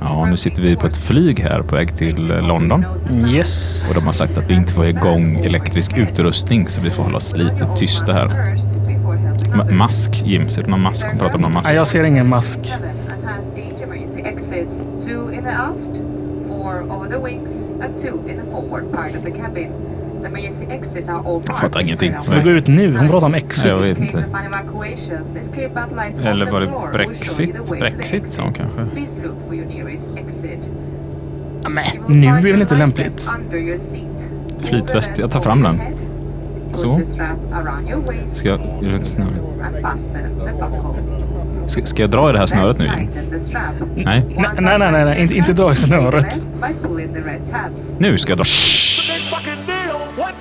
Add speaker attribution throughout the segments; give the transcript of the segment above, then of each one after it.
Speaker 1: Ja, nu sitter vi på ett flyg här på väg till eh, London.
Speaker 2: Yes.
Speaker 1: Och de har sagt att vi inte får igång elektrisk utrustning så vi får hålla oss lite tysta här. Ma- mask, Jim. Ser du någon mask? Hon pratar om någon mask.
Speaker 2: Nej, jag ser ingen mask.
Speaker 3: Two in the aft, four over the wings, and two in the forward part of the cabin.
Speaker 1: Jag fattar ingenting.
Speaker 2: Ska vi gå ut nu? Hon pratar om exit.
Speaker 1: jag vet inte.
Speaker 3: Eller
Speaker 1: var det Brexit? Brexit sa hon kanske.
Speaker 2: Men, nu är väl inte lämpligt?
Speaker 1: Flytväst, jag tar fram den. Så. Ska jag... Är det snöre? Ska, ska jag dra i det här snöret nu, Jim? Nej.
Speaker 2: Nej, nej, nej, nej, inte, inte dra i snöret.
Speaker 1: Nu ska jag dra.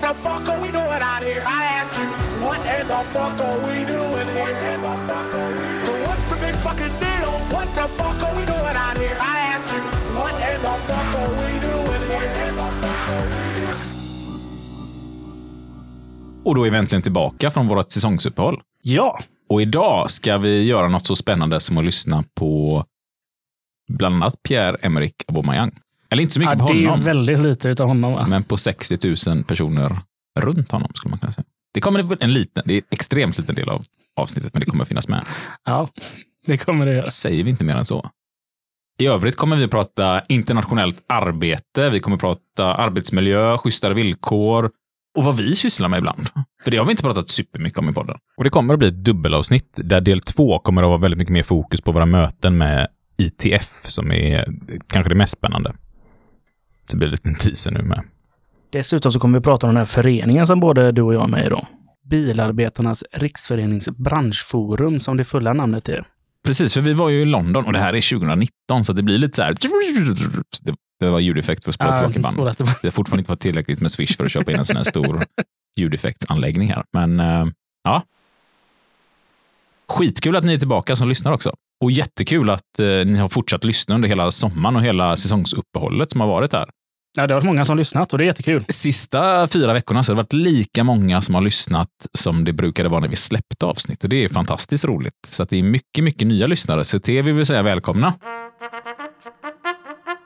Speaker 4: The fuck are we doing out here? I ask you, what in the fuck are we doing here? So what's the big fucking deal? What the fuck are we doing out here? I ask you, what in the fuck are we doing here?
Speaker 1: Och då är vi äntligen tillbaka från vårt säsongsuppehåll.
Speaker 2: Ja.
Speaker 1: Och idag ska vi göra något så spännande som att lyssna på bland annat Pierre-Emerick Aubameyang. Eller inte så
Speaker 2: ja
Speaker 1: mycket på
Speaker 2: det är
Speaker 1: honom,
Speaker 2: väldigt lite utav honom va?
Speaker 1: men på 60 000 personer runt honom skulle man kunna säga. Det kommer en liten, det är en extremt liten del av avsnittet, men det kommer att finnas med.
Speaker 2: Ja, det kommer det göra.
Speaker 1: Säger vi inte mer än så. I övrigt kommer vi prata internationellt arbete, vi kommer prata arbetsmiljö, schysstare villkor och vad vi sysslar med ibland. För det har vi inte pratat supermycket om i podden. Och det kommer att bli ett dubbelavsnitt där del två kommer att vara väldigt mycket mer fokus på våra möten med ITF som är kanske det mest spännande. Det blir en liten teaser nu med.
Speaker 2: Dessutom så kommer vi prata om den här föreningen som både du och jag är med i då. Bilarbetarnas riksförenings branschforum som det fulla namnet är.
Speaker 1: Precis, för vi var ju i London och det här är 2019 så det blir lite så här. Det, det var ljudeffekt för att spela tillbaka bandet.
Speaker 2: Det
Speaker 1: har fortfarande inte varit tillräckligt med Swish för att köpa in en sån här stor ljudeffektsanläggning här. Men eh, ja. Skitkul att ni är tillbaka som lyssnar också. Och jättekul att eh, ni har fortsatt lyssna under hela sommaren och hela säsongsuppehållet som har varit här.
Speaker 2: Ja, det har varit många som lyssnat och det är jättekul.
Speaker 1: Sista fyra veckorna så har det varit lika många som har lyssnat som det brukade vara när vi släppte avsnitt. Och det är fantastiskt roligt. Så att det är mycket, mycket nya lyssnare. Så till er vill vi säga välkomna.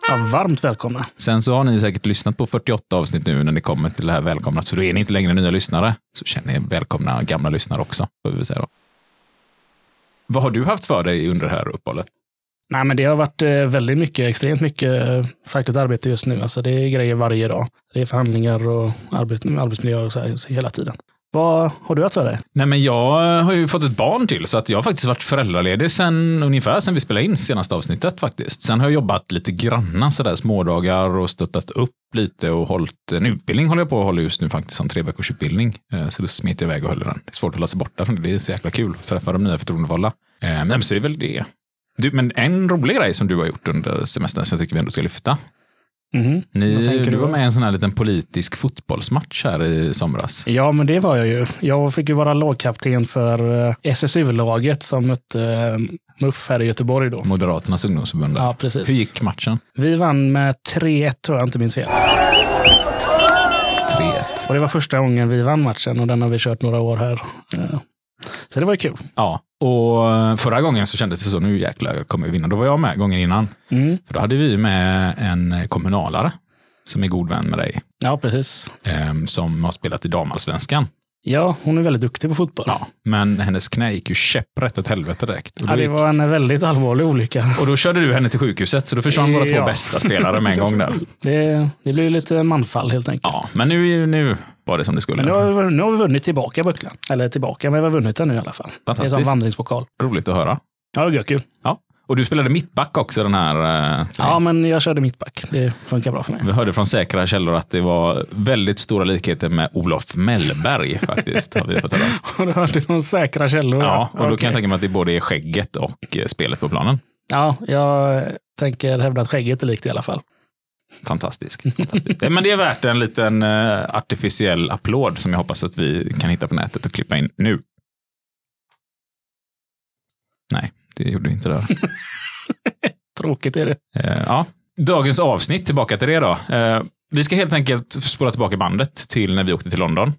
Speaker 2: Ja, varmt välkomna.
Speaker 1: Sen så har ni säkert lyssnat på 48 avsnitt nu när ni kommer till det här välkomna. Så då är ni inte längre nya lyssnare. Så känner er välkomna gamla lyssnare också. Får vi säga då. Vad har du haft för dig under det här uppehållet?
Speaker 2: Nej, men det har varit eh, väldigt mycket, extremt mycket eh, fackligt arbete just nu. Alltså det är grejer varje dag. Det är förhandlingar och arbet, arbetsmiljö och så här, så hela tiden. Vad har du haft för dig?
Speaker 1: Nej, men jag har ju fått ett barn till, så att jag har faktiskt varit föräldraledig sen ungefär sen vi spelade in senaste avsnittet faktiskt. Sen har jag jobbat lite granna sådär smådagar och stöttat upp lite och hållit en utbildning håller jag på att hålla just nu faktiskt, en tre veckors utbildning. Eh, så då smet jag iväg och höll den. Det är svårt att hålla sig borta från det, det är så jäkla kul att träffa de nya förtroendevalda. Men så är det väl det. Du, men en rolig grej som du har gjort under semestern som jag tycker vi ändå ska lyfta.
Speaker 2: Vad
Speaker 1: Ni, du var med i en sån här liten politisk fotbollsmatch här i somras.
Speaker 2: Ja, men det var jag ju. Jag fick ju vara lagkapten för eh, SSU-laget som mötte eh, MUF här i Göteborg då.
Speaker 1: Moderaternas ungdomsförbund.
Speaker 2: Ja, precis.
Speaker 1: Hur gick matchen?
Speaker 2: Vi vann med 3-1 tror jag inte minns fel.
Speaker 1: 3-1.
Speaker 2: Och det var första gången vi vann matchen och den har vi kört några år här. Eh, Så det var ju kul.
Speaker 1: Ja, och förra gången så kändes det så, nu jäklar kommer vi vinna. Då var jag med gången innan.
Speaker 2: Mm.
Speaker 1: För då hade vi med en kommunalare som är god vän med dig,
Speaker 2: Ja, precis.
Speaker 1: eh, som har spelat i damallsvenskan.
Speaker 2: Ja, hon är väldigt duktig på fotboll.
Speaker 1: Ja, men hennes knä gick ju käpprätt åt helvete direkt.
Speaker 2: Ja, det
Speaker 1: gick,
Speaker 2: var en väldigt allvarlig olycka.
Speaker 1: och då körde du henne till sjukhuset, så då försvann våra två
Speaker 2: Ja.
Speaker 1: bästa spelare med en gång där.
Speaker 2: Det, det blev lite manfall helt enkelt.
Speaker 1: Ja, men nu, nu var det som det skulle.
Speaker 2: Men nu har, vi, nu har vi vunnit tillbaka bucklan. Eller tillbaka, men vi har vunnit den nu i alla fall. Det är
Speaker 1: Fantastiskt.
Speaker 2: som vandringspokal.
Speaker 1: Roligt att höra.
Speaker 2: Ja, det är kul.
Speaker 1: Ja. Och du spelade mittback också den här. Eh,
Speaker 2: Ja, men jag körde mittback. Det funkar bra för mig.
Speaker 1: Vi hörde från säkra källor att det var väldigt stora likheter med Olof Mellberg faktiskt. Har vi fått höra.
Speaker 2: Och du hörde från säkra källor.
Speaker 1: Ja, och då kan jag tänka mig att det både är skägget och eh, spelet på planen.
Speaker 2: Ja, jag tänker hävda att skägget är likt i alla fall.
Speaker 1: Fantastiskt. Fantastiskt. Men det är värt en liten eh, artificiell applåd som jag hoppas att vi kan hitta på nätet och klippa in nu. Nej, det gjorde vi inte där.
Speaker 2: Tråkigt är det.
Speaker 1: Eh, ja. Dagens avsnitt, tillbaka till det då. Eh, vi ska helt enkelt spola tillbaka bandet till när vi åkte till London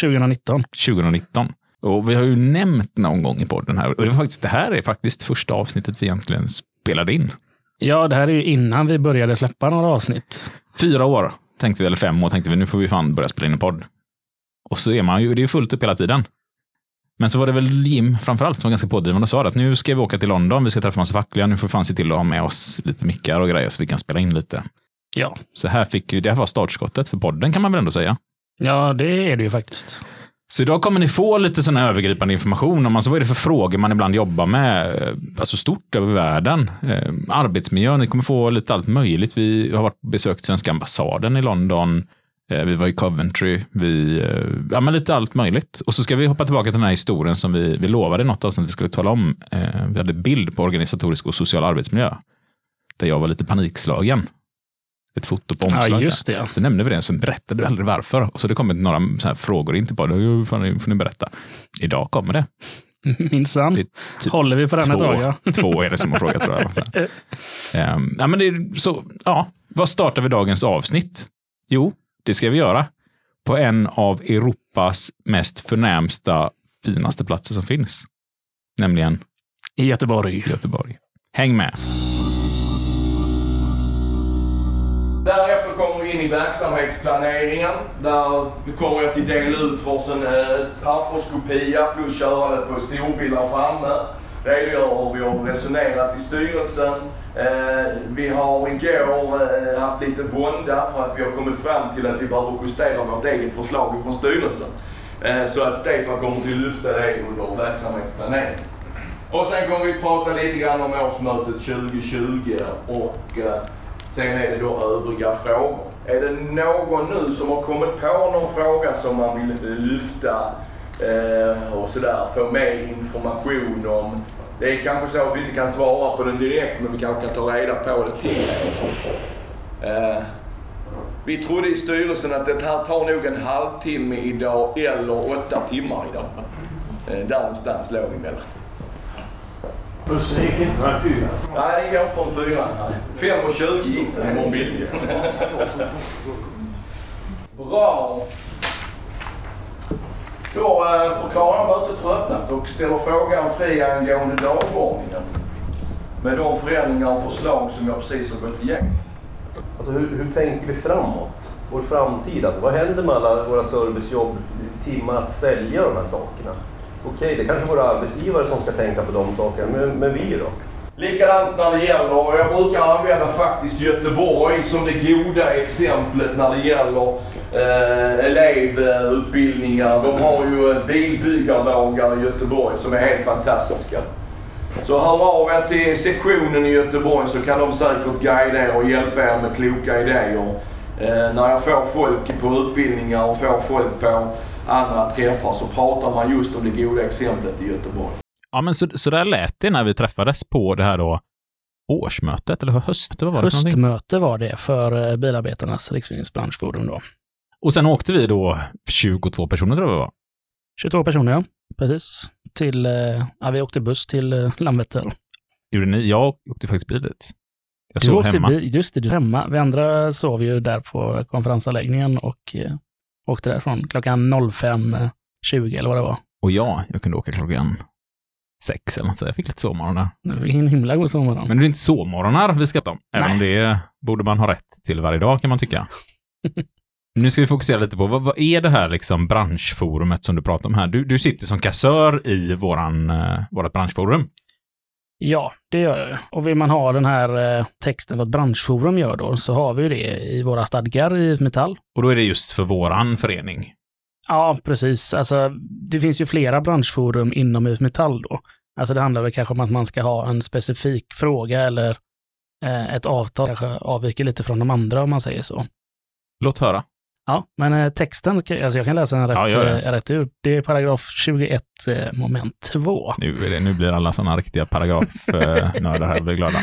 Speaker 2: 2019.
Speaker 1: 2019. Och vi har ju nämnt någon gång i podden här, och det, var faktiskt, det här är faktiskt första avsnittet vi egentligen spelade in.
Speaker 2: Ja, det här är ju innan vi började släppa några avsnitt.
Speaker 1: Fyra år tänkte vi, eller fem år tänkte vi, nu får vi fan börja spela in en podd. Och så är man ju, det är ju fullt upp hela tiden. Men så var det väl Jim framförallt som var ganska pådrivande och sa att nu ska vi åka till London, vi ska träffa massa fackliga, nu får vi fan se till att ha med oss lite mickar och grejer så vi kan spela in lite.
Speaker 2: Ja,
Speaker 1: Så här fick vi, det här var startskottet för podden kan man väl ändå säga.
Speaker 2: ja det är det ju faktiskt.
Speaker 1: Så idag kommer ni få lite sån här övergripande information om alltså, vad är det för frågor man ibland jobbar med, eh, alltså stort över världen. Eh, arbetsmiljö, ni kommer få lite allt möjligt. Vi har varit besökt svenska ambassaden i London, vi var i Coventry, vi, eh, ja men lite allt möjligt. Och så ska vi hoppa tillbaka till den här historien som vi, vi lovade i något avsnitt att vi skulle tala om. Eh, vi hade bild på organisatorisk och social arbetsmiljö. Där jag var lite panikslagen. Ett foto på omslaget.
Speaker 2: Ja, just det. Ja.
Speaker 1: Så nämnde vi det, så berättade du aldrig varför. Och så det kommit några så frågor in till podden. Hur fan får ni berätta? Idag kommer det.
Speaker 2: Minsann.
Speaker 1: Är typ
Speaker 2: Håller vi på den ett tag, ja.
Speaker 1: två är det som har frågat tror jag. Så här. Ehm, ja, men det är så, ja, vad startar vi dagens avsnitt? Jo, det ska vi göra på en av Europas mest förnämsta, finaste platser som finns. Nämligen
Speaker 2: I Göteborg.
Speaker 1: Göteborg. Häng med.
Speaker 5: Därefter kommer vi in i verksamhetsplaneringen. Där kommer jag till dela ut varsin eh, papperskopia plus köra det på storbilder framme redogör hur vi har resonerat i styrelsen. Eh, vi har igår eh, haft lite vånda för att vi har kommit fram till att vi behöver justera vårt eget förslag från styrelsen. Eh, så att Stefan kommer till lyfta det under verksamhetsplaneringen. Och sen kommer vi prata lite grann om årsmötet 2020 och sen är det då övriga frågor. Är det någon nu som har kommit på någon fråga som man vill lyfta och sådär, få mer information om? Det är kanske så att vi inte kan svara på den direkt men vi kanske kan ta reda på det till eh, Vi trodde i styrelsen att det här tar nog en halvtimme idag eller åtta timmar idag. Eh, där någonstans låg vi mellan.
Speaker 6: Bussen gick inte med fyra.
Speaker 5: Nej, den går från fyra. 5.20 gick den imorgon bitti. Bra. Då eh, förklarar mötet för öppnat och ställer frågan fri angående dagordningen. Med de förändringar och förslag som jag precis har gått igenom.
Speaker 6: Alltså hur, hur tänker vi framåt? Vår framtid? Alltså, vad händer med alla våra servicejobb, timmar att sälja de här sakerna? Okej, det är kanske våra arbetsgivare som ska tänka på de sakerna, men, men vi då?
Speaker 5: Likadant när det gäller, och jag brukar använda faktiskt Göteborg som det goda exemplet när det gäller eh, elevutbildningar. De har ju eh, bilbyggardagar i Göteborg som är helt fantastiska. Så hör av er till sektionen i Göteborg så kan de säkert guida er och hjälpa er med kloka idéer. Eh, när jag får folk på utbildningar och får folk på andra träffar så pratar man just om det goda exemplet i Göteborg.
Speaker 1: Ja, men så, så där lät det när vi träffades på det här då årsmötet, eller höst, vad var det för någonting?
Speaker 2: Höstmöte var det för eh, Bilarbetarnas riksförenings branschforum då.
Speaker 1: Och sen åkte vi då 22 personer tror jag det var.
Speaker 2: 22 personer, ja. Precis. Till, eh, ja, vi åkte buss till eh, Landvetter.
Speaker 1: Gjorde ni? Jag åkte faktiskt bil dit. Jag
Speaker 2: Du
Speaker 1: sov
Speaker 2: åkte
Speaker 1: hemma.
Speaker 2: bil, just det, du hemma. Vi andra sov ju där på konferensanläggningen och eh, åkte därifrån klockan 05.20 eller vad det var.
Speaker 1: Och ja, jag kunde åka klockan sex eller något så. Jag fick lite sovmorgon där.
Speaker 2: Det var en himla god sommar.
Speaker 1: Men det är inte sovmorgonar vi ska ta om. Även om det borde man ha rätt till varje dag kan man tycka. nu ska vi fokusera lite på vad, vad är det här liksom branschforumet som du pratar om här? Du, du sitter som kassör i våran, eh, vårat branschforum.
Speaker 2: Ja, det gör jag. Och vill man ha den här eh, texten vad branschforum gör då, så har vi ju det i våra stadgar i Metall.
Speaker 1: Och då är det just för våran förening.
Speaker 2: Ja, precis. Alltså, det finns ju flera branschforum inom IF Metall då. Alltså det handlar väl kanske om att man ska ha en specifik fråga eller eh, ett avtal kanske avviker lite från de andra om man säger så.
Speaker 1: Låt höra.
Speaker 2: Ja, men eh, texten, alltså jag kan läsa den rätt,
Speaker 1: Ja, gör det.
Speaker 2: eh, rätt ut. Det är paragraf 21 eh, moment 2.
Speaker 1: Nu, det, nu blir alla sådana riktiga paragrafnördar här blir glada.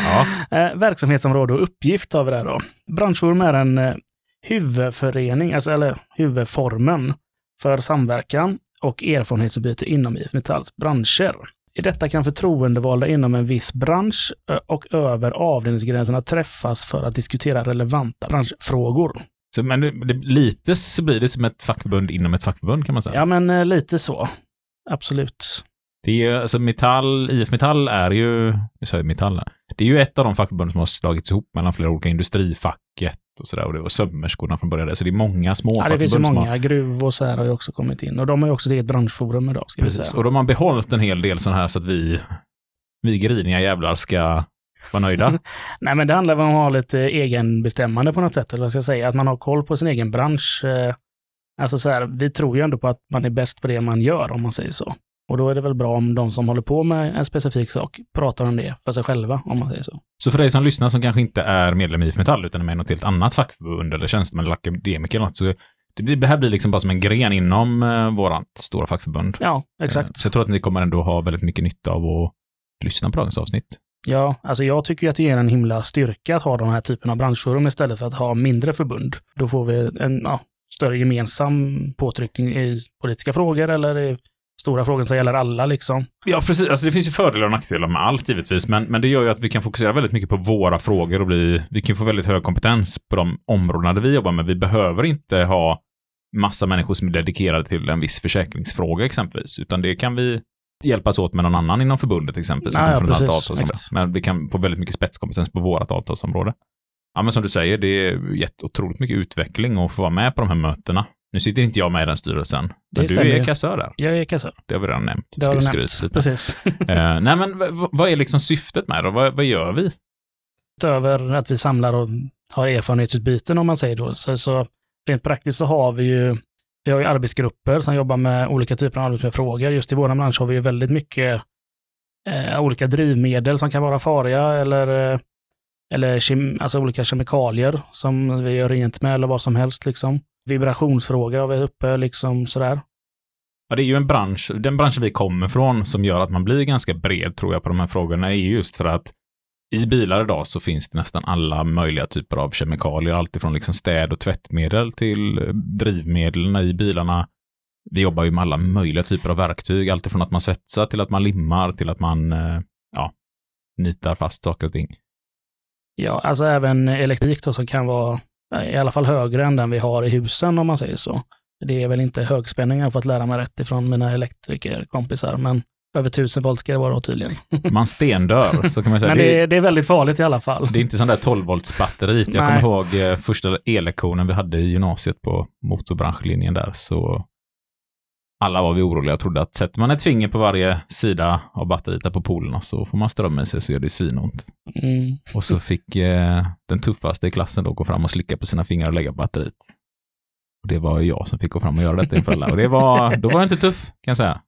Speaker 1: Ja.
Speaker 2: Verksamhetsområde och uppgift har vi där då. Branschforum är en huvudförening, alltså, eller huvudformen för samverkan och erfarenhetsutbyte inom IF Metalls branscher. I detta kan förtroendevalda inom en viss bransch och över avdelningsgränserna träffas för att diskutera relevanta branschfrågor.
Speaker 1: Så, men det, det, lite så blir det som ett fackförbund inom ett fackförbund kan man säga.
Speaker 2: Ja, men eh, lite så. absolut.
Speaker 1: Det är ju, alltså Metall, IF Metall är ju, nu sa jag Metall här. Det är ju ett av de fackförbund som har slagits ihop mellan flera olika industrifacket och sådär. Och det var sömmerskorna från början. Så det är många små
Speaker 2: Ja, det finns ju
Speaker 1: som har
Speaker 2: många. Gruv och så här har ju också kommit in. Och de har ju också sitt eget branschforum idag, ska vi
Speaker 1: Precis,
Speaker 2: säga.
Speaker 1: och de har behållit en hel del sådana här så att vi, vi griniga jävlar ska vara nöjda.
Speaker 2: Nej, men det handlar om att ha lite egenbestämmande på något sätt, eller vad ska jag säga? Att man har koll på sin egen bransch. eh, Alltså så här, vi tror ju ändå på att man är bäst på det man gör, om man säger så. Och då är det väl bra om de som håller på med en specifik sak pratar om det för sig själva, om man säger så.
Speaker 1: Så för dig som lyssnar som kanske inte är medlem i IF Metall utan är med i något helt annat fackförbund eller tjänsteman eller akademiker eller något, så det, blir, det här blir liksom bara som en gren inom eh, vårat stora fackförbund.
Speaker 2: Ja,
Speaker 1: Eh,
Speaker 2: exakt.
Speaker 1: Så jag tror att ni kommer ändå ha väldigt mycket nytta av att lyssna på dagens avsnitt.
Speaker 2: Ja, alltså jag tycker att det ger en himla styrka att ha den här typen av branschforum istället för att ha mindre förbund. Då får vi en ja, större gemensam påtryckning i politiska frågor eller i stora frågor som gäller alla liksom.
Speaker 1: Ja, precis. Alltså, det finns ju fördelar och nackdelar med allt givetvis, men, men det gör ju att vi kan fokusera väldigt mycket på våra frågor och bli, vi kan få väldigt hög kompetens på de områdena där vi jobbar med. Vi behöver inte ha massa människor som är dedikerade till en viss försäkringsfråga exempelvis, utan det kan vi hjälpas åt med någon annan inom förbundet exempelvis.
Speaker 2: Ja, ja,
Speaker 1: från
Speaker 2: precis.
Speaker 1: avtalsområde. Men vi kan få väldigt mycket spetskompetens på vårt avtalsområde. Ja, men som du säger, det är gett otroligt mycket utveckling att få vara med på de här mötena. Nu sitter inte jag med i den styrelsen, men du är kassör där.
Speaker 2: Jag är kassör.
Speaker 1: Det har vi redan nämnt.
Speaker 2: Det har
Speaker 1: Skryt
Speaker 2: nämnt. Precis.
Speaker 1: Eh, nej, men vad är liksom syftet med det? Vad, vad gör vi?
Speaker 2: Utöver att vi samlar och har erfarenhetsutbyten om man säger då, så, så rent praktiskt så har vi ju vi har ju arbetsgrupper som jobbar med olika typer av arbetsmiljöfrågor. Just i vår bransch har vi ju väldigt mycket eh, olika drivmedel som kan vara farliga eller, eh, eller kem, alltså olika kemikalier som vi gör rent med eller vad som helst. Liksom. Vibrationsfrågor har vi uppe, liksom sådär.
Speaker 1: Ja, det är ju en bransch, den branschen vi kommer från som gör att man blir ganska bred tror jag på de här frågorna är just för att i bilar idag så finns det nästan alla möjliga typer av kemikalier, alltifrån liksom städ och tvättmedel till eh, drivmedlen i bilarna. Vi jobbar ju med alla möjliga typer av verktyg, alltifrån att man svetsar till att man limmar till att man eh, ja, nitar fast saker och ting.
Speaker 2: Ja, alltså även elektrik då som kan vara eh, i alla fall högre än den vi har i husen om man säger så. Det är väl inte högspänning jag har fått lära mig rätt ifrån mina elektrikerkompisar, men över 1000 volt ska det vara då tydligen.
Speaker 1: Man stendör, så kan man säga.
Speaker 2: Men det, är- det är väldigt farligt i alla fall.
Speaker 1: Det är inte sån där 12 volts batteriet. Jag
Speaker 2: Nej.
Speaker 1: kommer ihåg eh, förstaellektionen vi hade i gymnasiet på motorbranschlinjen där så alla var vi oroliga och trodde att sätter man ett finger på varje sida av batteriet där på polerna så får man ström i sig så gör det svinont.
Speaker 2: Mm.
Speaker 1: Och så fick eh, den tuffaste i klassen då gå fram och slicka på sina fingrar och lägga på batteriet. Och det var ju jag som fick gå fram och göra detta inför alla. Och det var, då var det inte tuff, kan jag säga.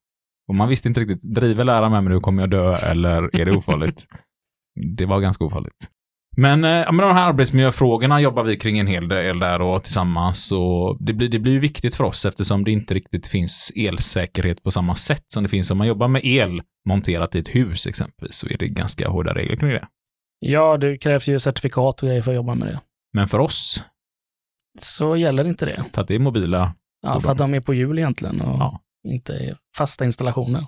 Speaker 1: Och man visste inte riktigt, driver läraren med mig nu, kommer jag dö eller är det ofarligt? det var ganska ofarligt. Men, eh, ja, men de här arbetsmiljöfrågorna jobbar vi kring en hel del där och tillsammans. Och det, blir, det blir ju viktigt för oss eftersom det inte riktigt finns elsäkerhet på samma sätt som det finns om man jobbar med el monterat i ett hus exempelvis. Så är det ganska hårda regler kring det.
Speaker 2: Ja, det krävs ju certifikat och grejer för att jobba med det.
Speaker 1: Men för oss,
Speaker 2: Så gäller inte det.
Speaker 1: för att det är mobila,
Speaker 2: Ja, för att de är på hjul egentligen och
Speaker 1: Ja.
Speaker 2: Inte fasta installationer.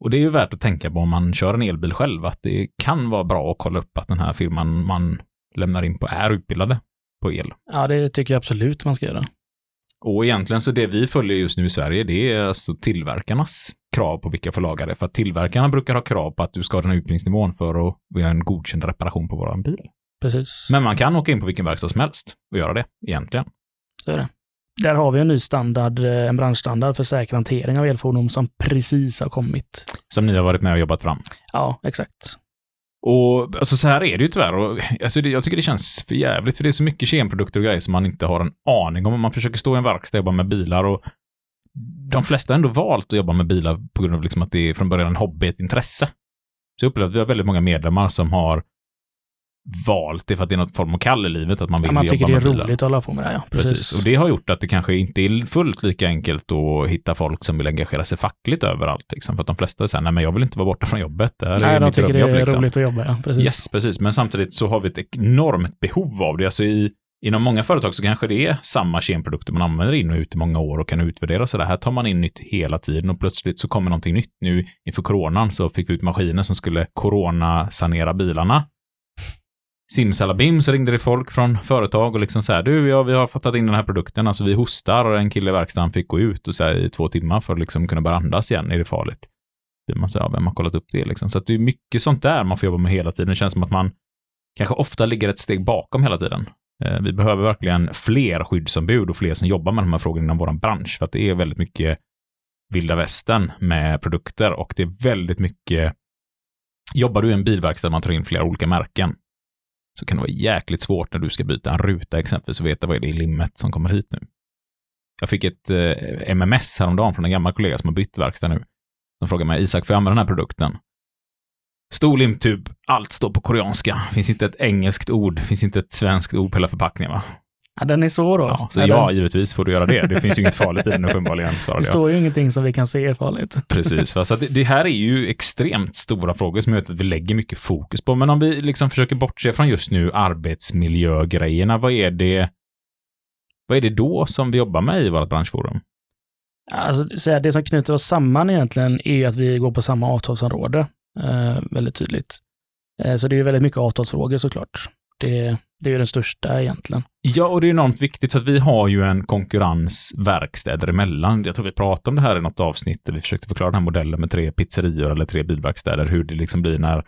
Speaker 1: och det är ju värt att tänka på om man kör en elbil själv, att det kan vara bra att kolla upp att den här firman man lämnar in på är utbildade på el.
Speaker 2: Ja, det tycker jag absolut man ska göra.
Speaker 1: Och egentligen så det vi följer just nu i Sverige, det är alltså tillverkarnas krav på vilka får laga det. För att tillverkarna brukar ha krav på att du ska ha den här utbildningsnivån för att göra en godkänd reparation på våran bil.
Speaker 2: Precis.
Speaker 1: Men man kan åka in på vilken verkstad som helst och göra det, egentligen.
Speaker 2: Så är det. Där har vi en ny standard, eh, en branschstandard för säker hantering av elfordon som precis har kommit.
Speaker 1: Som ni har varit med och jobbat fram.
Speaker 2: Ja, exakt.
Speaker 1: Och alltså så här är det ju tyvärr. Och, alltså det, jag tycker det känns för jävligt för det är så mycket kemprodukter och grejer som man inte har en aning om. Man försöker stå i en verkstad och jobba med bilar och de flesta har ändå valt att jobba med bilar på grund av liksom att det är från början en hobby, ett intresse. Så jag upplever att vi har väldigt många medlemmar som har valt det för att det är något form av kall i livet, att man vill
Speaker 2: Ja, man
Speaker 1: jobba
Speaker 2: tycker det är roligt att hålla på med det. Ja, precis.
Speaker 1: Precis. Och det har gjort att det kanske inte är fullt lika enkelt att hitta folk som vill engagera sig fackligt överallt. Liksom. För att de flesta säger, nej men jag vill inte vara borta från jobbet. Det här är
Speaker 2: Nej, de
Speaker 1: mitt
Speaker 2: tycker det är
Speaker 1: liksom.
Speaker 2: roligt att jobba. Ja, precis.
Speaker 1: Yes, precis. Men samtidigt så har vi ett enormt behov av det. Alltså i, inom många företag så kanske det är samma kemprodukter man använder in och ut i många år och kan utvärdera. Så det här tar man in nytt hela tiden och plötsligt så kommer någonting nytt. Nu inför coronan så fick vi ut maskiner som skulle coronasanera bilarna simsalabim så ringde det folk från företag och liksom så här, du, ja, vi har fattat in den här produkten, alltså vi hostar och en kille i verkstaden fick gå ut och så här, i två timmar för att liksom kunna börja andas igen, är det farligt? Man säger, ja, vem har kollat upp det liksom? Så att det är mycket sånt där man får jobba med hela tiden. Det känns som att man kanske ofta ligger ett steg bakom hela tiden. Eh, Vi behöver verkligen fler skyddsombud och fler som jobbar med de här frågorna inom vår bransch, för att det är väldigt mycket vilda västern med produkter och det är väldigt mycket Jobbar du i en bilverkstad där man tar in flera olika märken så kan det vara jäkligt svårt när du ska byta en ruta exempelvis och veta vad är det i limmet som kommer hit nu. Jag fick ett eh, MMS häromdagen från en gammal kollega som har bytt verkstad nu. De frågade mig, Isak, får jag använda den här produkten? Stor limtub, allt står på koreanska. Finns inte ett engelskt ord, finns inte ett svenskt ord på hela förpackningen va?
Speaker 2: Ja, den är svår då.
Speaker 1: Ja, så
Speaker 2: Ja, den-
Speaker 1: givetvis får du göra det. Det finns ju inget farligt i den uppenbarligen,
Speaker 2: Det
Speaker 1: svarade
Speaker 2: står ju ingenting som vi kan se är farligt.
Speaker 1: Precis, va? så det, det här är ju extremt stora frågor som jag vet att vi lägger mycket fokus på. Men om vi liksom försöker bortse från just nu arbetsmiljögrejerna, vad är det vad är det då som vi jobbar med i vårt branschforum?
Speaker 2: Alltså, så här, det som knyter oss samman egentligen är att vi går på samma avtalsområde. Eh, väldigt tydligt. Eh, så det är ju väldigt mycket avtalsfrågor såklart. Det, det är ju den största egentligen.
Speaker 1: Ja, och det är enormt viktigt för vi har ju en konkurrens verkstäder emellan. Jag tror vi pratade om det här i något avsnitt där vi försökte förklara den här modellen med tre pizzerior eller tre bilverkstäder, hur det liksom blir när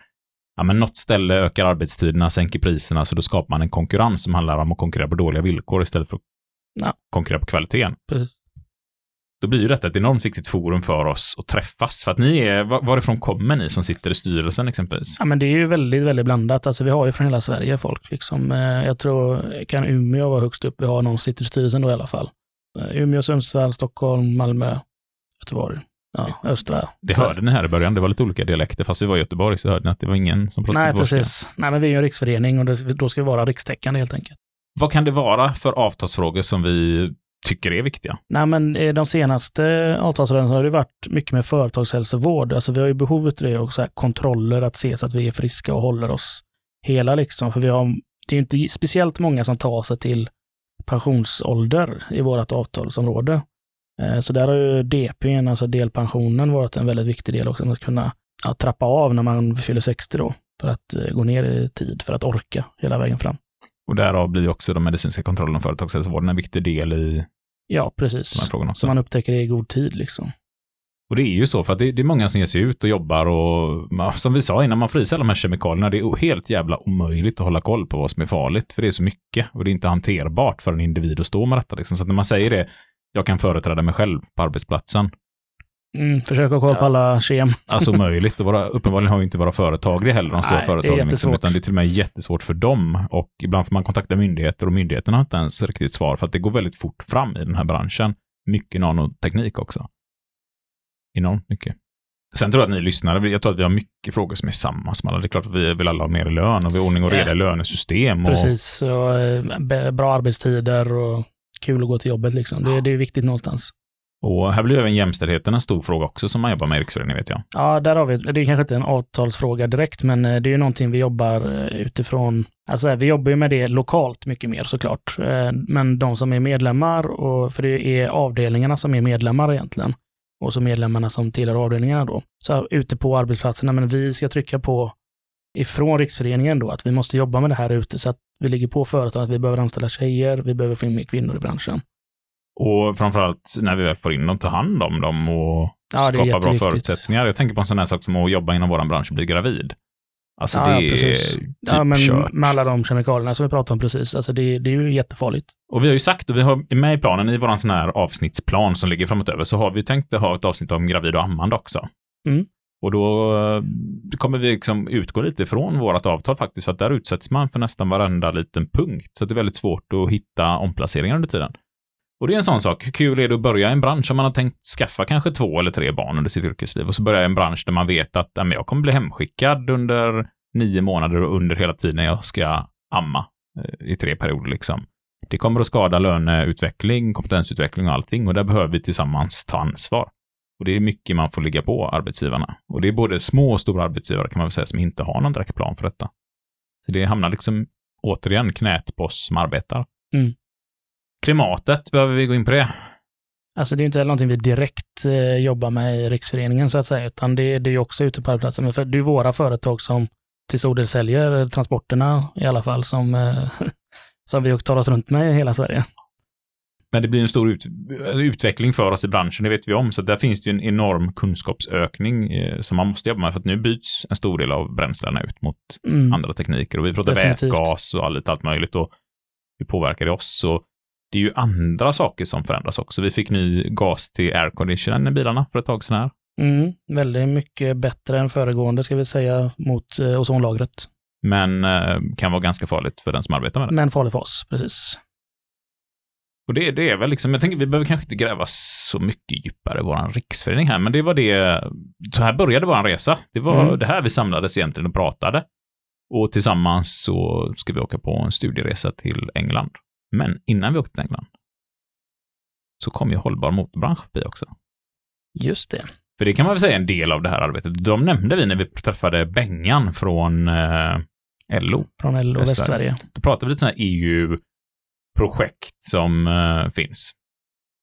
Speaker 1: ja, men något ställe ökar arbetstiderna, sänker priserna, så då skapar man en konkurrens som handlar om att konkurrera på dåliga villkor istället för att
Speaker 2: Ja.
Speaker 1: konkurrera på kvaliteten.
Speaker 2: Precis.
Speaker 1: Då blir ju detta ett enormt viktigt forum för oss att träffas. För att ni är, var- varifrån kommer ni som sitter i styrelsen exempelvis?
Speaker 2: Ja, men det är ju väldigt, väldigt blandat. Alltså, vi har ju från hela Sverige folk. Liksom. Eh, Jag tror, kan Umeå vara högst upp? Vi har någon som sitter i styrelsen då i alla fall. Eh, Umeå, Sundsvall, Stockholm, Malmö, Göteborg. Ja, östra.
Speaker 1: Det hörde ni här i början, det var lite olika dialekter. Fast vi var i Göteborg så hörde ni att det var ingen som pratade
Speaker 2: Nej, precis. Nej, men vi är ju en riksförening och det, då ska vi vara rikstäckande helt enkelt.
Speaker 1: Vad kan det vara för avtalsfrågor som vi tycker är viktiga?
Speaker 2: Nej, men de senaste avtalsrörelserna har det varit mycket med företagshälsovård. Alltså vi har ju behovet av det och så här kontroller, att se så att vi är friska och håller oss hela liksom. För vi har, det är ju inte speciellt många som tar sig till pensionsålder i vårt avtalsområde. Eh, så där har ju DP, alltså delpensionen, varit en väldigt viktig del också, att kunna ja, trappa av när man fyller 60 då, för att eh, gå ner i tid, för att orka hela vägen fram.
Speaker 1: Och därav blir också de medicinska kontrollerna och företagshälsovården en viktig del i de
Speaker 2: Ja, precis.
Speaker 1: här frågorna också.
Speaker 2: Så man upptäcker det i god tid liksom.
Speaker 1: Och det är ju så, för att det, det är många som ger sig ut och jobbar och som vi sa innan, man får i sig alla de här kemikalierna. Det är helt jävla omöjligt att hålla koll på vad som är farligt, för det är så mycket och det är inte hanterbart för en individ att stå med detta. Liksom. Så att när man säger det, jag kan företräda mig själv på arbetsplatsen,
Speaker 2: Mm, försök ha koll på
Speaker 1: Ja.
Speaker 2: alla kem.
Speaker 1: Alltså omöjligt. Och våra, uppenbarligen har ju inte våra företag det heller, de stora
Speaker 2: Nej, det är
Speaker 1: företagen. Liksom, utan det är till och med jättesvårt för dem. Och ibland får man kontakta myndigheter och myndigheterna har inte ens riktigt svar för att det går väldigt fort fram i den här branschen. Mycket nanoteknik också. Enormt mycket. Sen tror jag att ni lyssnare, jag tror att vi har mycket frågor som är samma som alla. Det är klart att vi vill alla ha mer lön och vi har ordning och reda i lönesystem. Och,
Speaker 2: Precis, och eh, bra arbetstider och kul att gå till jobbet liksom. Det, det är viktigt någonstans
Speaker 1: och här blir även jämställdheten en stor fråga också som man jobbar med i Riksföreningen vet jag.
Speaker 2: Ja, där har vi, det är kanske inte en avtalsfråga direkt, men eh, det är ju någonting vi jobbar eh, utifrån. Alltså vi jobbar ju med det lokalt mycket mer såklart. Eh, men de som är medlemmar, och, för det är avdelningarna som är medlemmar egentligen, och så medlemmarna som tillhör avdelningarna då. Så ute på arbetsplatserna, men vi ska trycka på ifrån Riksföreningen då, att vi måste jobba med det här ute så att vi ligger på företag att vi behöver anställa tjejer, vi behöver få in mer kvinnor i branschen.
Speaker 1: Och framförallt när vi väl får in dem, ta hand om dem och
Speaker 2: Ja, är
Speaker 1: skapa bra förutsättningar. Jag tänker på en sån här sak som att jobba inom vår bransch och bli gravid. Alltså
Speaker 2: Ja,
Speaker 1: det
Speaker 2: ja,
Speaker 1: är
Speaker 2: precis.
Speaker 1: typ
Speaker 2: Ja, men
Speaker 1: kört.
Speaker 2: med alla de kemikalierna som vi pratade om precis, alltså det, det är ju jättefarligt.
Speaker 1: Och vi har ju sagt, och vi har med i planen, i vår sån här avsnittsplan som ligger framåt över, så har vi tänkt att ha ett avsnitt om gravid och ammande också.
Speaker 2: Mm.
Speaker 1: Och då eh, kommer vi liksom utgå lite ifrån vårt avtal faktiskt, för att där utsätts man för nästan varenda liten punkt. Så det är väldigt svårt att hitta omplaceringar under tiden. Och det är en sån sak, hur kul är det att börja i en bransch om man har tänkt skaffa kanske två eller tre barn under sitt yrkesliv och så börjar en bransch där man vet att men jag kommer bli hemskickad under nio månader och under hela tiden jag ska amma eh, i tre perioder liksom. Det kommer att skada löneutveckling, kompetensutveckling och allting och där behöver vi tillsammans ta ansvar. Och det är mycket man får ligga på arbetsgivarna. Och det är både små och stora arbetsgivare kan man väl säga som inte har någon direkt plan för detta. Så det hamnar liksom återigen knät på oss som arbetar.
Speaker 2: Mm.
Speaker 1: Klimatet, behöver vi gå in på det?
Speaker 2: Alltså det är inte heller någonting vi direkt eh, jobbar med i Riksföreningen så att säga, utan det, det är också ute på arbetsplatsen. Men för det är ju våra företag som till stor del säljer transporterna i alla fall som, eh, som vi tar oss runt med i hela Sverige.
Speaker 1: Men det blir en stor ut, utveckling för oss i branschen, det vet vi om. Så där finns det ju en enorm kunskapsökning eh, som man måste jobba med. För att nu byts en stor del av bränslena ut mot
Speaker 2: Mm.
Speaker 1: andra tekniker. Och vi pratar
Speaker 2: Definitivt.
Speaker 1: vätgas och allt, allt möjligt. Och hur påverkar det oss? Så det är ju andra saker som förändras också. Vi fick ny gas till airconditionen i bilarna för ett tag sedan här.
Speaker 2: Mm. Väldigt mycket bättre än föregående ska vi säga mot eh, ozonlagret.
Speaker 1: Men eh, kan vara ganska farligt för den som arbetar med det.
Speaker 2: Men farlig för oss, precis.
Speaker 1: Och det, det är väl liksom, jag tänker vi behöver kanske inte gräva så mycket djupare i vår riksförening här, men det var det, så här började vår resa. Det var
Speaker 2: Mm.
Speaker 1: det här vi samlades egentligen och pratade. Och tillsammans så ska vi åka på en studieresa till England. Men innan vi åkte till England så kom ju hållbar motorbransch förbi också.
Speaker 2: Just det.
Speaker 1: För det kan man väl säga är en del av det här arbetet. De nämnde vi när vi träffade Bengan från eh, LO.
Speaker 2: Från LO
Speaker 1: Västsverige. Då pratar vi lite sådana EU-projekt som eh, finns.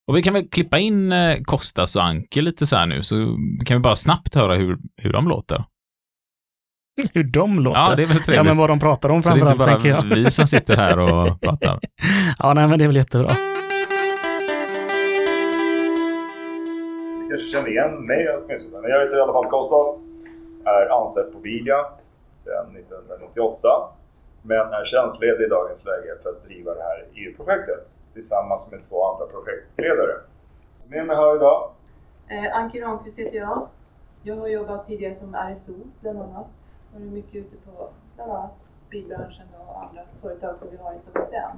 Speaker 1: Och vi kan väl klippa in eh, Kostas och Anke lite så här nu, så kan vi bara snabbt höra hur, hur de låter.
Speaker 2: Hur de låter.
Speaker 1: Ja, det är väl trevligt.
Speaker 2: Ja, men vad de pratar om
Speaker 1: så det är
Speaker 2: framförallt,
Speaker 1: inte
Speaker 2: tänker
Speaker 1: bara
Speaker 2: jag.
Speaker 1: vi som sitter här och pratar.
Speaker 2: Ja, nej, men det är väl jättebra.
Speaker 7: Ni kanske känner igen mig åtminstone. Men jag heter i alla fall Kostas. Är anställd på Bilia sedan 1998. Men är tjänstledig i dagens läge för att driva det här EU-projektet tillsammans med två andra projektledare. Med mig här idag
Speaker 8: Eh, Anki Ramqvist heter jag. Jag har jobbat tidigare som RSO bland annat. Varit mycket ute på bland annat bilbranschen och andra företag som vi har i Stockholms län.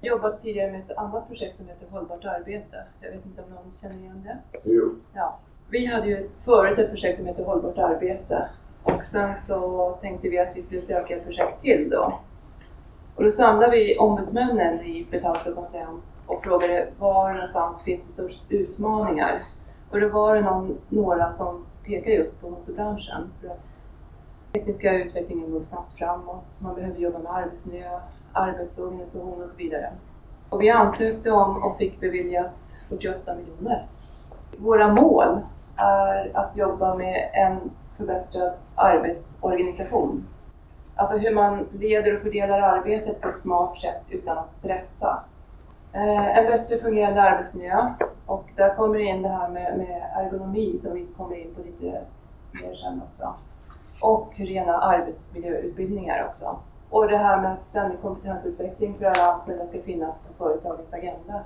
Speaker 8: Jobbat tidigare med ett annat projekt som heter Hållbart arbete. Jag vet inte om någon känner igen det?
Speaker 7: Jo.
Speaker 8: Ja. Vi hade ju förut ett projekt som heter Hållbart arbete och sen så tänkte vi att vi skulle söka ett projekt till då. Och då samlade vi ombudsmännen i Metall Stockholms län och frågade var någonstans finns det störst utmaningar? Och då var det någon, några som pekar just på motorbranschen för att tekniska utvecklingen går snabbt framåt, man behöver jobba med arbetsmiljö, arbetsorganisation och så vidare. Och vi ansökte om och fick beviljat 48 miljoner. Våra mål är att jobba med en förbättrad arbetsorganisation. Alltså hur man leder och fördelar arbetet på ett smart sätt utan att stressa. Eh, en bättre fungerande arbetsmiljö och där kommer det in det här med, med ergonomi som vi kommer in på lite mer sen också. Och rena arbetsmiljöutbildningar också. Och det här med att ständig kompetensutveckling för alla anställda ska finnas på företagets agenda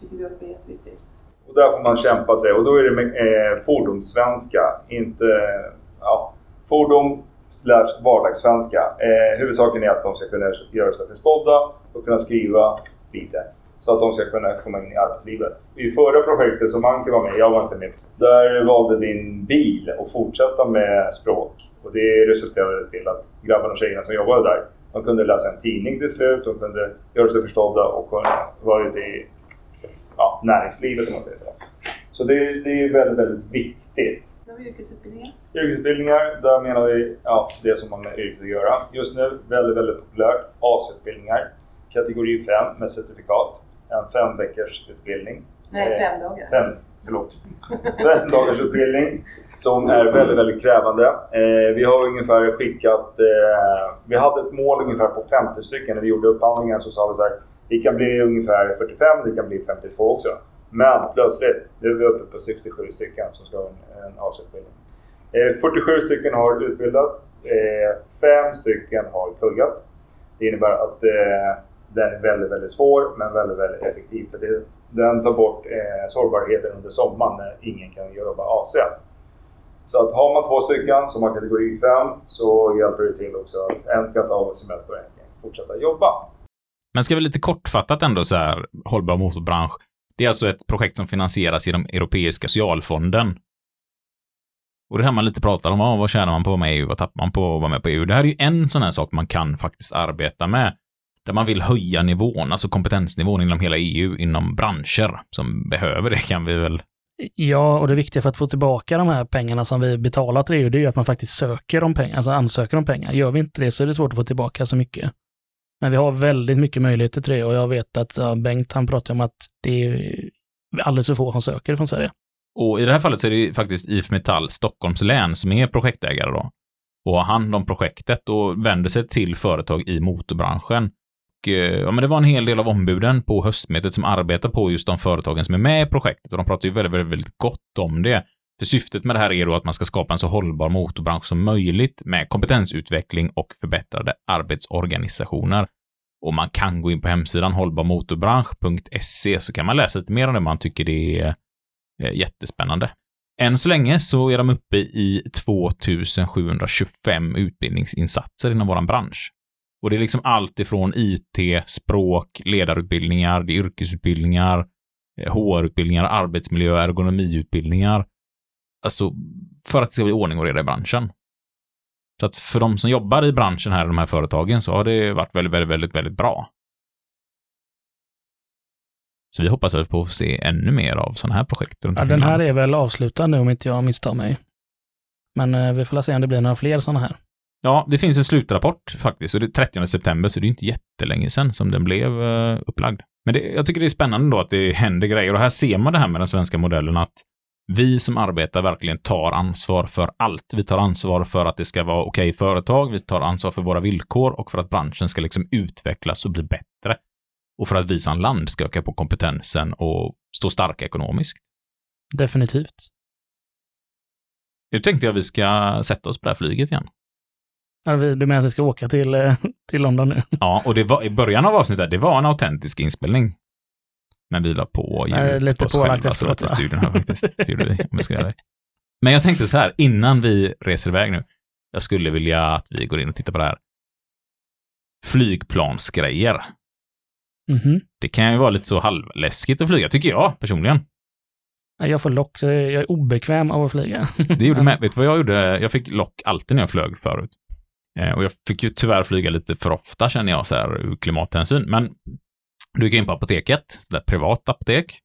Speaker 8: tycker vi också är jätteviktigt.
Speaker 7: Och där får man kämpa sig och då är det med eh, fordonssvenska, inte ja, fordon slash vardagssvenska. Eh, huvudsaken är att de ska kunna göra sig förstådda och kunna skriva lite så att de ska kunna komma in i arbetslivet. I förra projektet som Anke var med jag var inte med, där valde din bil att fortsätta med språk och det resulterade till att grabbarna och tjejerna som jobbade där, de kunde läsa en tidning till slut, de kunde göra sig förstådda och kunna vara ute i ja, näringslivet om man säger så. Så det, det är väldigt, väldigt viktigt.
Speaker 8: Har vi yrkesutbildningar.
Speaker 7: Yrkesutbildningar, där menar vi ja, det som man med yrket att göra. Just nu väldigt, väldigt populärt. AS-utbildningar. Kategori 5 med certifikat. En fem veckors utbildning.
Speaker 8: Nej,
Speaker 7: Eh,
Speaker 8: fem dagar.
Speaker 7: Fem, förlåt. Fem dagars utbildning som är väldigt, väldigt krävande. Eh, vi har ungefär skickat... Eh, vi hade ett mål ungefär på 50 stycken när vi gjorde upphandlingen. Så sa vi så här, det kan bli ungefär 45, det kan bli 52 också. Men plötsligt, nu är vi uppe på 67 stycken som ska ha en, en. Eh, 47 stycken har utbildats. Eh, fem stycken har pluggat. Det innebär att den är väldigt, väldigt svår men väldigt, väldigt effektiv. För det, den tar bort eh, sårbarheten under sommaren när ingen kan jobba AC. Så att har man två stycken som har kategori 5 så hjälper det till också att en kan ta av semester och en kan fortsätta jobba.
Speaker 1: Men ska vi lite kortfattat ändå så här, hållbar motorbransch. Det är alltså ett projekt som finansieras genom Europeiska socialfonden. Och det här man lite pratar om, ah, vad tjänar man på att vara med i EU, vad tappar man på att vara med på EU? Det här är ju en sån här sak man kan faktiskt arbeta med. Där man vill höja nivån, alltså kompetensnivån inom hela EU, inom branscher som behöver det kan vi väl
Speaker 2: Ja, och det viktiga för att få tillbaka de här pengarna som vi betalar till EU, det är ju att man faktiskt söker om pengar, alltså ansöker om pengar. Gör vi inte det så är det svårt att få tillbaka så mycket. Men vi har väldigt mycket möjligheter till det och jag vet att ja, Bengt, han pratar om att det är alldeles för få som söker från Sverige.
Speaker 1: Och i det här fallet så är det ju faktiskt IF Metall Stockholms län som är projektägare då. och har hand om projektet och vänder sig till företag i motorbranschen. Eh, ja, men det var en hel del av ombuden på höstmötet som arbetar på just de företagen som är med i projektet och de pratar ju väldigt, väldigt, väldigt gott om det. För syftet med det här är då att man ska skapa en så hållbar motorbransch som möjligt med kompetensutveckling och förbättrade arbetsorganisationer. Och man kan gå in på hemsidan hållbarmotorbransch.se så kan man läsa lite mer om det man tycker det är eh, jättespännande. Än så länge så är de uppe i 2725 utbildningsinsatser inom vår bransch. Och det är liksom allt ifrån IT, språk, ledarutbildningar, det är yrkesutbildningar, eh, HR-utbildningar, arbetsmiljö, ergonomiutbildningar. Alltså, för att det ska bli ordning och reda i branschen. Så att för de som jobbar i branschen här i de här företagen så har det varit väldigt, väldigt, väldigt, väldigt bra. Så vi hoppas väl på att få se ännu mer av sådana här projekt runt
Speaker 2: Ja, den här är väl avslutad nu om inte jag misstar mig. Men eh, vi får se om det blir några fler sådana här.
Speaker 1: Ja, det finns en slutrapport faktiskt och det är 30 september så det är inte jättelänge sedan som den blev eh, upplagd. Men det, jag tycker det är spännande då att det händer grejer och här ser man det här med den svenska modellen att vi som arbetar verkligen tar ansvar för allt. Vi tar ansvar för att det ska vara okej företag, vi tar ansvar för våra villkor och för att branschen ska liksom utvecklas och bli bättre. Och för att vi som land ska öka på kompetensen och stå starka ekonomiskt.
Speaker 2: Definitivt.
Speaker 1: Nu tänkte jag vi ska sätta oss på det här flyget igen.
Speaker 2: Vi- Du menar att vi ska åka till, eh, till London nu?
Speaker 1: Ja, och det var i början av avsnittet, det var en autentisk inspelning. Men vi la på ljud
Speaker 2: Nej, lite
Speaker 1: på oss själva så
Speaker 2: efteråt,
Speaker 1: att i
Speaker 2: va?
Speaker 1: studion här faktiskt. Det gjorde vi, om jag ska göra det. Men jag tänkte så här, innan vi reser iväg nu, jag skulle vilja att vi går in och tittar på det här. Flygplansgrejer.
Speaker 2: Mhm.
Speaker 1: Det kan ju vara lite så halvläskigt att flyga, tycker jag personligen.
Speaker 2: Jag får lock, så jag är obekväm av att flyga.
Speaker 1: Det gjorde med, vet du vad jag gjorde? Jag fick lock alltid när jag flög förut. Eh, och jag fick ju tyvärr flyga lite för ofta känner jag så här ur klimathänsyn. Men då gick jag in på apoteket, så där privat apotek.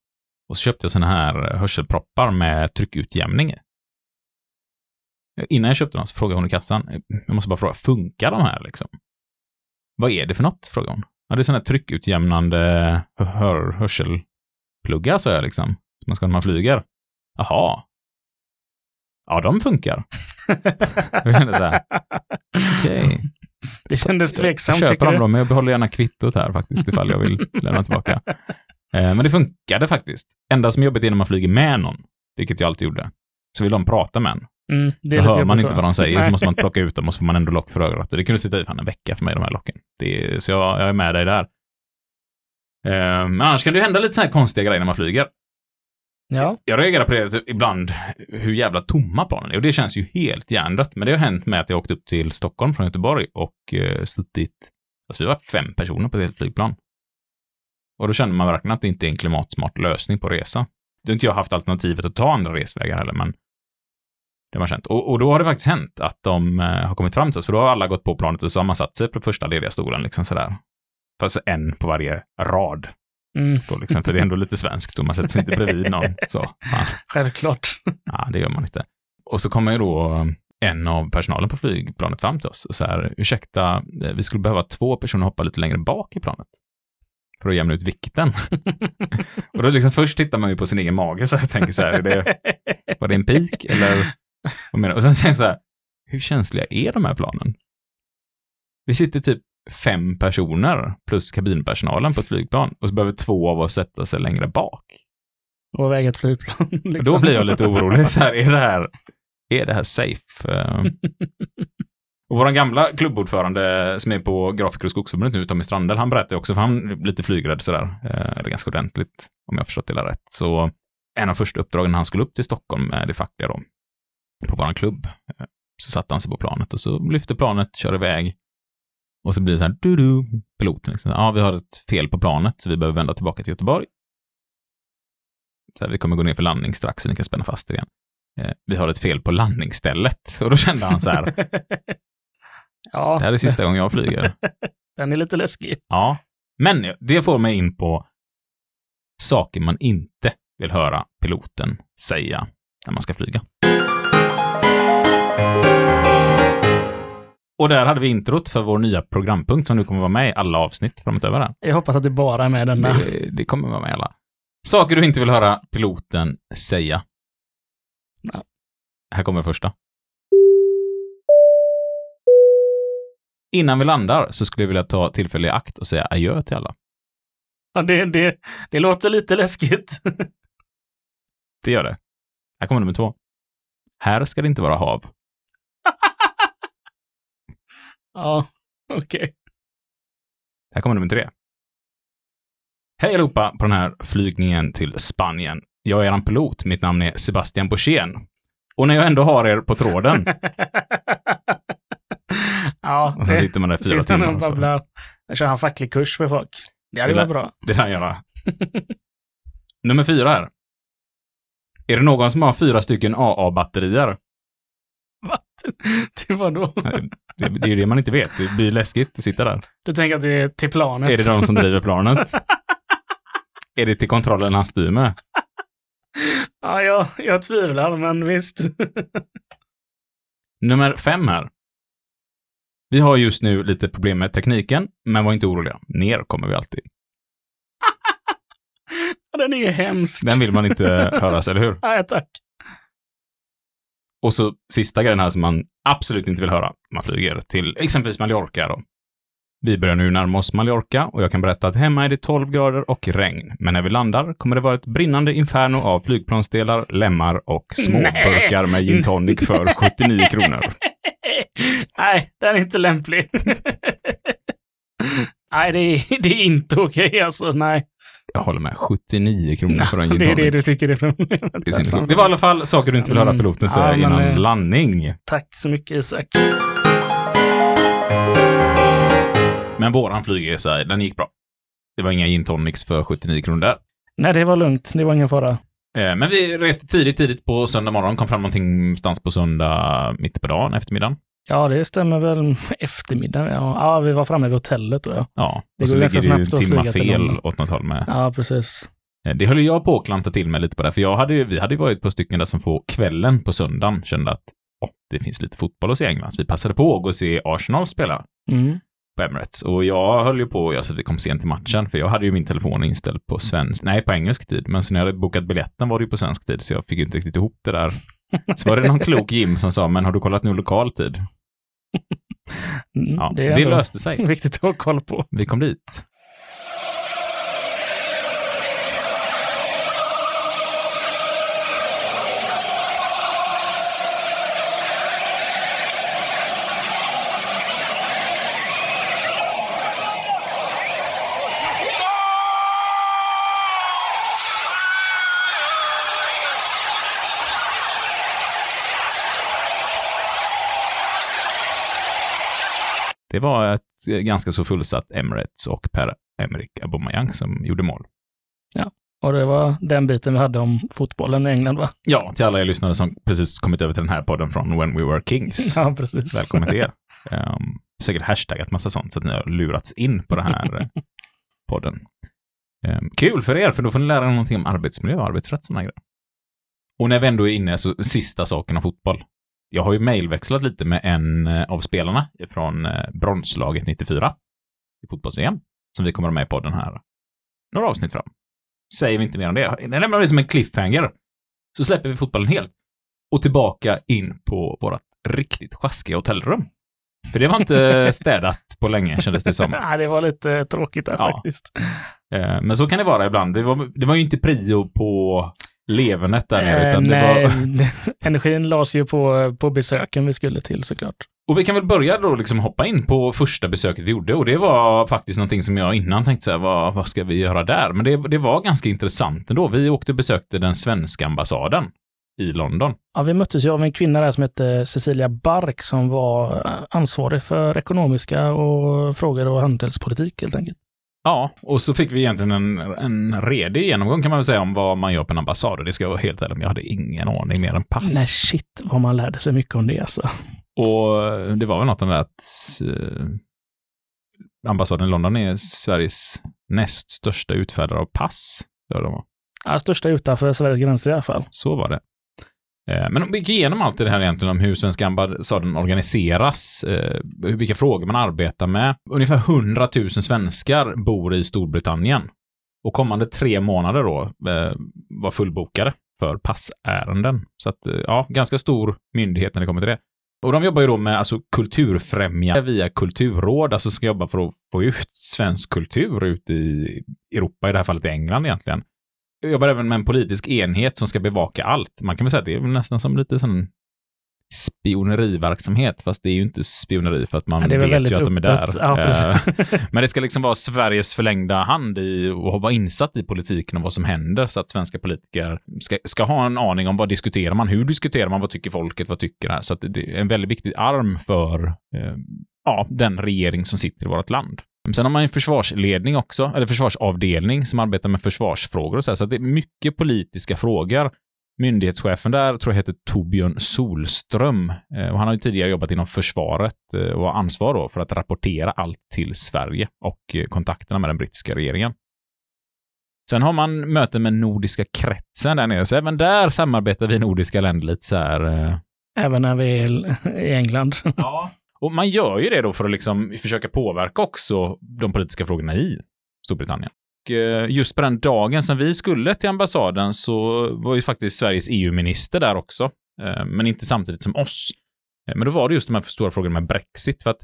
Speaker 1: Och så köpte jag såna här eh, hörselproppar med tryckutjämning i. Innan jag köpte dem så frågade hon i kassan, eh, jag måste bara fråga, funkar de här liksom? Vad är det för något? frågade hon. Ja, det är sådana här tryckutjämnande hör, hörselpluggar, sa jag liksom. Som man ska när man flyger. Jaha. Ja, de funkar. Jag kände så här, okej.
Speaker 2: Det kändes tveksamt,
Speaker 1: Jag köper dem då, men jag behåller gärna kvittot här faktiskt, ifall jag vill lämna tillbaka. Eh, Men det funkade faktiskt. Enda som är jobbigt är när man flyger med någon, vilket jag alltid gjorde. Så vill de prata med en.
Speaker 2: Mm,
Speaker 1: Så hör man inte
Speaker 2: va?
Speaker 1: vad de säger, så
Speaker 2: Nej.
Speaker 1: måste man plocka ut dem och så får man ändå lock för. Och det kunde sitta i fan en vecka för mig, de här locken. Det är, så jag, jag är med dig där. Eh, Men annars kan det ju hända lite så här konstiga grejer när man flyger.
Speaker 2: Ja,
Speaker 1: Jag reagerar på det ibland, hur jävla tomma planen är. Och det känns ju helt hjärndött. Men det har hänt med att jag åkt upp till Stockholm från Göteborg och eh, suttit, alltså vi har varit fem personer på ett helt flygplan. Och då känner man verkligen att det inte är en klimatsmart lösning på resa. Det har inte jag haft alternativet att ta andra resvägar heller, men det har man känt. Och, och då har det faktiskt hänt att de eh, har kommit fram till oss, för då har alla gått på planet och så har man satt sig på första lediga stolen, liksom sådär. Fast en på varje rad
Speaker 2: mm,
Speaker 1: Då, liksom, för det är ändå lite svenskt och man sätter sig inte bredvid någon. Så,
Speaker 2: självklart.
Speaker 1: Ja, det gör man inte. Och så kommer ju då en av personalen på flygplanet fram till oss och så här, ursäkta, eh, vi skulle behöva två personer hoppa lite längre bak i planet. För att jämna ut vikten. och då liksom först tittar man ju på sin egen mage så jag tänker så här, är det, var det en pik eller? Och sen tänker jag så här, hur känsliga är de här planen? Vi sitter typ fem personer plus kabinpersonalen på ett flygplan och så behöver två av oss sätta sig längre bak.
Speaker 2: Och väga ett flygplan. Liksom.
Speaker 1: Då blir jag lite orolig. Så här, är, det här, är det här safe? Eh, Och vår gamla klubbordförande som är på Grafiker och skogsförbundet nu, Tommy Strandell, han berättade också, för han är lite flygrädd sådär, eh, eller ganska ordentligt, om jag har förstått det hela rätt. Så en av första uppdragen han skulle upp till Stockholm med det fackliga då, på våran klubb, eh, så satte han sig på planet och så lyfte planet, kör iväg. Och så blir det så här, du-du, piloten liksom, ja, vi har ett fel på planet, så vi behöver vända tillbaka till Göteborg. Så här, vi kommer gå ner för landning strax, så ni kan spänna fast er igen. Eh, vi har ett fel på landningsstället. Och då kände han så här, det
Speaker 2: ja,
Speaker 1: här är sista gången jag flyger.
Speaker 2: den är lite läskig.
Speaker 1: Ja, men det får mig in på saker man inte vill höra piloten säga när man ska flyga. Och där hade vi introt för vår nya programpunkt som nu kommer vara med i alla avsnitt framöver.
Speaker 2: Jag hoppas att det bara är med denna.
Speaker 1: Det, det kommer vara med alla. Saker du inte vill höra piloten säga.
Speaker 2: Ja.
Speaker 1: Här kommer första. Innan vi landar så skulle jag vilja ta tillfälle i akt och säga adjö till alla.
Speaker 2: Ja, det, det, det låter lite läskigt.
Speaker 1: Det gör det. Här kommer nummer två. Här ska det inte vara hav.
Speaker 2: Ja, okej.
Speaker 1: Här kommer nummer tre. Hej allihopa på den här flygningen till Spanien. Jag är er pilot. Mitt namn är Sebastian Borssén. Och när jag ändå har er på tråden,
Speaker 2: ja,
Speaker 1: och sen sitter man där fyra
Speaker 2: han
Speaker 1: timmar.
Speaker 2: och babblar. Jag kör han facklig kurs för folk. Det hade
Speaker 1: Det
Speaker 2: varit
Speaker 1: lär-
Speaker 2: bra.
Speaker 1: Det kan jag göra. Nummer fyra här. Är det någon som har fyra stycken AA-batterier?
Speaker 2: Det var då.
Speaker 1: Det, det är ju det man inte vet. Det blir läskigt att sitta där.
Speaker 2: Du tänker att det är till planet?
Speaker 1: Är det de som driver planet? är det till kontrollen han styr med?
Speaker 2: Ja, jag, jag tvivlar, men visst.
Speaker 1: Nummer fem här. Vi har just nu lite problem med tekniken, men var inte oroliga. Ner kommer vi alltid.
Speaker 2: Den är ju hemsk.
Speaker 1: Den vill man inte höras, eller hur?
Speaker 2: Nej, tack.
Speaker 1: Och så sista grejen här som man absolut inte vill höra. Man flyger till exempelvis Mallorca då. Vi börjar nu närma oss Mallorca och jag kan berätta att hemma är det 12 grader och regn. Men när vi landar kommer det vara ett brinnande inferno av flygplansdelar, lemmar och små
Speaker 2: Nej.
Speaker 1: burkar med gin tonic för 79 kronor.
Speaker 2: Nej, den är inte lämplig. Nej, det är, det är inte okej alltså. Nej.
Speaker 1: Jag håller med. 79 kronor för en gin
Speaker 2: det är det du tycker är problemet.
Speaker 1: Det, är det var i alla fall saker du inte vill höra
Speaker 2: Mm.
Speaker 1: piloten säga
Speaker 2: Ja, men,
Speaker 1: innan
Speaker 2: eh,
Speaker 1: landning.
Speaker 2: Tack så mycket Isak.
Speaker 1: Men våran flygresa, den gick bra. Det var inga gin tonics för 79 kronor där.
Speaker 2: Nej, det var lugnt. Det var ingen fara.
Speaker 1: Eh, Men vi reste tidigt, tidigt på söndag morgon, kom fram någonting någonstans på söndag mitt på dagen, eftermiddagen.
Speaker 2: Ja, det stämmer väl. Eftermiddag. Ja, ja vi var framme vid hotellet då. Ja,
Speaker 1: Ja,
Speaker 2: Det
Speaker 1: och så ligger det ju
Speaker 2: att
Speaker 1: timma fel åt något håll med.
Speaker 2: ja precis.
Speaker 1: Eh, Det höll jag på att klanta till mig lite på det, för jag hade ju, vi hade ju varit på stycken där som på kvällen på söndagen kände att åh, det finns lite fotboll att se i England, så vi passade på att gå och se Arsenal spela
Speaker 2: Mm.
Speaker 1: på Emirates. Och jag höll ju på, jag så att vi kom sent till matchen, för jag hade ju min telefon inställd på svensk, nej på engelsk tid, men så när jag hade bokat biljetten var det ju på svensk tid, så jag fick ju inte riktigt ihop det där. Så var det någon klok Jim som sa, men har du kollat nu lokal tid?
Speaker 2: Mm,
Speaker 1: Ja,
Speaker 2: det
Speaker 1: det, löste sig.
Speaker 2: viktigt att ha koll på.
Speaker 1: Vi kom dit. Det var ett ganska så fullsatt Emirates och Per-Emerick Aubameyang som gjorde mål.
Speaker 2: Och det var den biten vi hade om fotbollen i England va?
Speaker 1: Ja, till alla er lyssnare som precis kommit över till den här podden från When We Were Kings.
Speaker 2: Ja, precis.
Speaker 1: Välkommen till er. Um, säkert hashtaggat massa sånt så att ni har lurats in på den här eh, podden. Ehm, kul för er, för då får ni lära er någonting om arbetsmiljö och arbetsrätt grejer. Och när vi ändå är inne, så sista saken om fotboll. Jag har ju mejlväxlat lite med en eh, av spelarna från eh, bronslaget 94 i fotbolls-VM, som vi kommer att ha med i podden här. Några avsnitt fram. Säger vi inte mer om det. Det lämnar vi som en cliffhanger. Så släpper vi fotbollen helt. Och tillbaka in på vårt riktigt sjaskiga hotellrum. För det var inte städat på länge, kändes det som.
Speaker 2: Nej, det var lite tråkigt där
Speaker 1: Ja.
Speaker 2: faktiskt.
Speaker 1: Eh, Men så kan det vara ibland. Det var, det var ju inte prio på levernet där nere,
Speaker 2: Eh,
Speaker 1: utan
Speaker 2: nej,
Speaker 1: var...
Speaker 2: energin lades ju på, på besöken vi skulle till såklart.
Speaker 1: Och vi kan väl börja då liksom hoppa in på första besöket vi gjorde och det var faktiskt någonting som jag innan tänkte så här, vad, vad ska vi göra där? Men det, det var ganska intressant ändå. Vi åkte och besökte den svenska ambassaden i London.
Speaker 2: Ja, vi möttes ju av en kvinna där som hette Cecilia Bark som var ansvarig för ekonomiska och frågor och handelspolitik helt enkelt.
Speaker 1: Ja, och så fick vi egentligen en, en redig genomgång kan man väl säga om vad man gör på en ambassad och det ska jag vara helt ärlig med, jag hade ingen aning mer än pass.
Speaker 2: Nej, shit vad man lärde sig mycket om det alltså.
Speaker 1: Och det var väl något om det att eh, ambassaden i London är Sveriges näst största utfärdare av pass. Ja, de var.
Speaker 2: Ja, största utanför Sveriges gränser i alla fall.
Speaker 1: Så var det. Eh, men om vi gick igenom allt det här egentligen om hur svenska ambassaden organiseras, eh, vilka frågor man arbetar med. Ungefär 100 000 svenskar bor i Storbritannien. Och kommande tre månader då eh, var fullbokade för passärenden. Så att, ja, ganska stor myndighet när det kommer till det. Och de jobbar ju då med alltså, kulturfrämjande via kulturråd, alltså ska jobba för att få ut svensk kultur ut i Europa, i det här fallet i England egentligen. Jag jobbar även med en politisk enhet som ska bevaka allt. Man kan väl säga att det är nästan som lite sån spioneriverksamhet, fast det är ju inte spioneri för att man
Speaker 2: Ja,
Speaker 1: vet ju att de är där.
Speaker 2: Ja.
Speaker 1: Eh, Men det ska liksom vara Sveriges förlängda hand i och vara insatt i politiken och vad som händer så att svenska politiker ska, ska ha en aning om vad diskuterar man, hur diskuterar man, vad tycker folket, vad tycker det här? Så att det är en väldigt viktig arm för eh, ja, den regering som sitter i vårt land. Sen har man en försvarsledning också, eller försvarsavdelning som arbetar med försvarsfrågor och så här, så det är mycket politiska frågor. Myndighetschefen där tror jag heter Torbjörn Solström eh, och han har ju tidigare jobbat inom försvaret eh, och har ansvar då för att rapportera allt till Sverige och eh, kontakterna med den brittiska regeringen. Sen har man möten med Nordiska kretsen där nere, så även där samarbetar vi nordiska länder lite så här
Speaker 2: Även när vi är i England.
Speaker 1: Ja. Och man gör ju det då för att liksom försöka påverka också de politiska frågorna i Storbritannien. Och eh, just på den dagen som vi skulle till ambassaden så var ju faktiskt Sveriges EU-minister där också, eh, men inte samtidigt som oss. Eh, men då var det just de här stora frågorna med Brexit, för att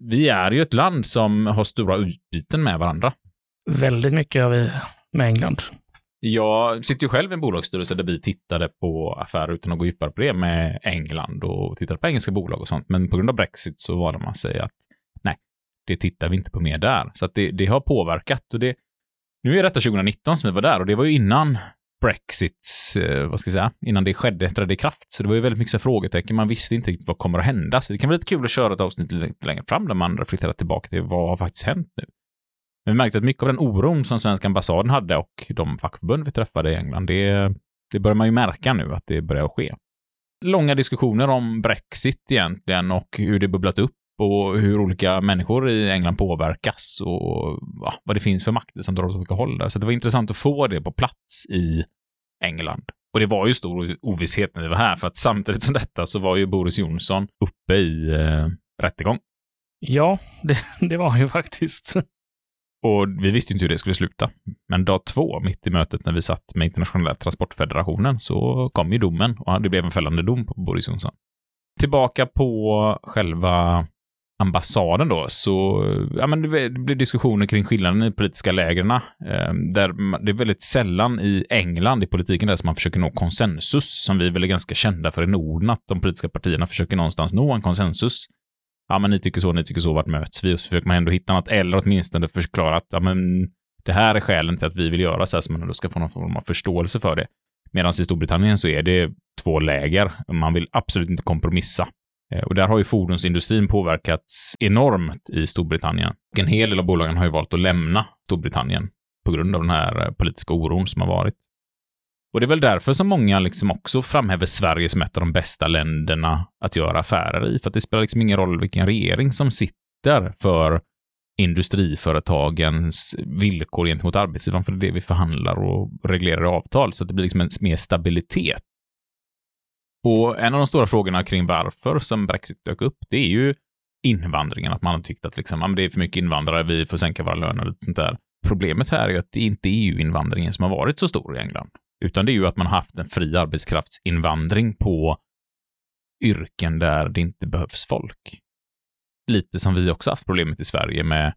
Speaker 1: vi är ju ett land som har stora utbyten med varandra.
Speaker 2: Väldigt mycket har vi med England.
Speaker 1: Jag sitter ju själv i en bolagsstyrelse där vi tittade på affärer utan att gå djupare på det med England och tittade på engelska bolag och sånt. Men på grund av Brexit så valde man sig att nej, det tittar vi inte på mer där. Så att det, det har påverkat och det, nu är detta 2019 som vi var där och det var ju innan Brexits, eh, vad ska vi säga, innan det skedde, trädde i kraft. Så det var ju väldigt mycket så frågetecken. Man visste inte riktigt vad kommer att hända. Så det kan vara lite kul att köra ett avsnitt lite längre fram där man reflekterar tillbaka till vad har faktiskt hänt nu. Men vi märkte att mycket av den oron som svenska ambassaden hade och de fackförbund vi träffade i England, det, det börjar man ju märka nu att det börjar ske. Långa diskussioner om Brexit egentligen och hur det bubblat upp och hur olika människor i England påverkas och ja, vad det finns för makter som drar åt olika håll där. Så det var intressant att få det på plats i England. Och det var ju stor ovisshet när vi var här, för att samtidigt som detta så var ju Boris Johnson uppe i eh, rättegång.
Speaker 2: Ja, det, det var ju faktiskt.
Speaker 1: Och vi visste ju inte hur det skulle sluta. Men dag två, mitt i mötet när vi satt med Internationella transportfederationen, så kom ju domen och det blev en fällande dom på Boris Johnson. Tillbaka på själva ambassaden då, så ja, men det blir diskussioner kring skillnaden i politiska lägren. Eh, där det är väldigt sällan i England, i politiken, där som man försöker nå konsensus, som vi väl är ganska kända för i Norden, att de politiska partierna försöker någonstans nå en konsensus ja men ni tycker så, ni tycker så, vart möts vi? Och så försöker man ändå hitta något, eller åtminstone förklara att ja, men det här är skälen till att vi vill göra så här, så man ändå ska få någon form av förståelse för det. Medan i Storbritannien så är det två läger. Man vill absolut inte kompromissa. Eh, och där har ju fordonsindustrin påverkats enormt i Storbritannien. Och En hel del av bolagen har ju valt att lämna Storbritannien på grund av den här eh, politiska oron som har varit. Och det är väl därför som många liksom också framhäver Sverige som ett av de bästa länderna att göra affärer i. För att det spelar liksom ingen roll vilken regering som sitter för industriföretagens villkor gentemot arbetsgivaren, för det är det vi förhandlar och reglerar i avtal, så att det blir liksom en mer stabilitet. Och en av de stora frågorna kring varför som Brexit dök upp, det är ju invandringen, att man har tyckt att liksom, ja, men det är för mycket invandrare, vi får sänka våra löner och sånt där. Problemet här är ju att det inte e är EU-invandringen som har varit så stor i England, utan det är ju att man har haft en fri arbetskraftsinvandring på yrken där det inte behövs folk. Lite som vi också haft problemet i Sverige med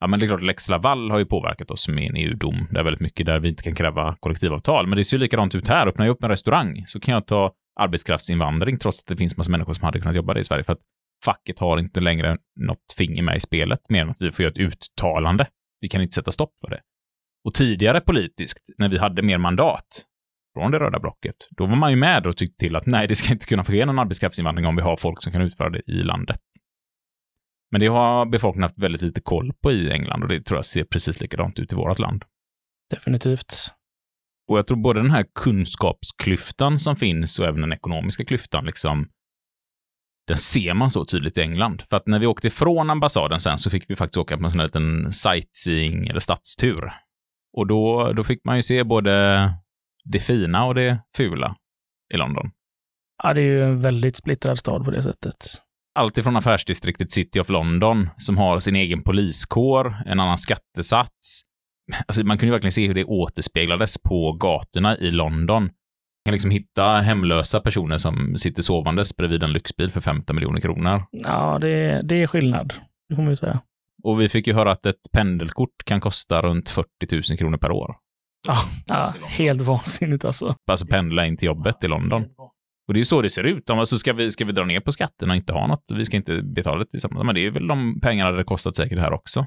Speaker 1: Ja, men det är klart, Lex Laval har ju påverkat oss med en EU-dom. Det är väldigt mycket där vi inte kan kräva kollektivavtal. Men det ser ju likadant ut här. Öppnar jag upp en restaurang så kan jag ta arbetskraftsinvandring trots att det finns massa människor som hade kunnat jobba där i Sverige. För att facket har inte längre något finger med i spelet mer än att vi får göra ett uttalande. Vi kan inte sätta stopp för det. Och tidigare politiskt, när vi hade mer mandat från det röda blocket, då var man ju med och tyckte till att nej, det ska inte kunna ske någon arbetskraftsinvandring om vi har folk som kan utföra det i landet. Men det har befolkningen haft väldigt lite koll på i England och det tror jag ser precis likadant ut i vårt land.
Speaker 2: Definitivt.
Speaker 1: Och jag tror både den här kunskapsklyftan som finns och även den ekonomiska klyftan, liksom, den ser man så tydligt i England. För att när vi åkte ifrån ambassaden sen så fick vi faktiskt åka på en sån här liten sightseeing eller stadstur. Och då, då fick man ju se både det fina och det fula i London.
Speaker 2: Ja, det är ju en väldigt splittrad stad på det sättet.
Speaker 1: Allt ifrån affärsdistriktet City of London, som har sin egen poliskår, en annan skattesats. Alltså, man kunde ju verkligen se hur det återspeglades på gatorna i London. kan liksom hitta hemlösa personer som sitter sovandes bredvid en lyxbil för 15 miljoner kronor.
Speaker 2: Ja, det, det är skillnad. Det får man ju säga.
Speaker 1: Och vi fick ju höra att ett pendelkort kan kosta runt 40 000 kronor per år.
Speaker 2: Ja, ja helt vansinnigt alltså.
Speaker 1: Alltså pendla in till jobbet i London. Och det är ju så det ser ut. Alltså ska, vi, ska vi dra ner på skatterna och inte ha något? Vi ska inte betala det tillsammans. Men det är väl de pengarna det kostat säkert här också.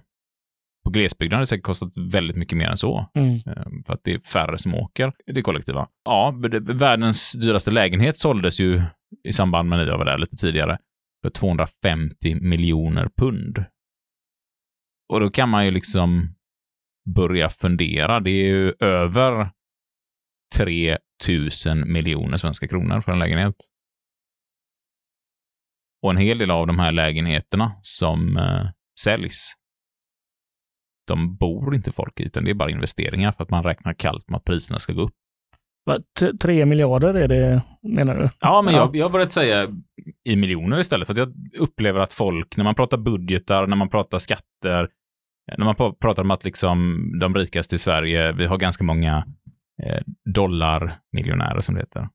Speaker 1: På glesbygden har det säkert kostat väldigt mycket mer än så.
Speaker 2: Mm.
Speaker 1: Eh, För att det är färre som åker det kollektiva. Ja, världens dyraste lägenhet såldes ju i samband med när jag var där lite tidigare för 250 miljoner pund. Och då kan man ju liksom börja fundera. Det är ju över 3000 miljoner svenska kronor för en lägenhet. Och en hel del av de här lägenheterna som eh, säljs, de bor inte folk i, utan det är bara investeringar för att man räknar kallt med att priserna ska gå upp.
Speaker 2: Va, tre miljarder är det, menar du?
Speaker 1: Ja, men
Speaker 2: Ja.
Speaker 1: Jag, jag har börjat säga i miljoner istället, för att jag upplever att folk, när man pratar budgetar, när man pratar skatter, Eh, när man pratar om att liksom de rikaste i Sverige, vi har ganska många eh, dollarmiljonärer som det heter.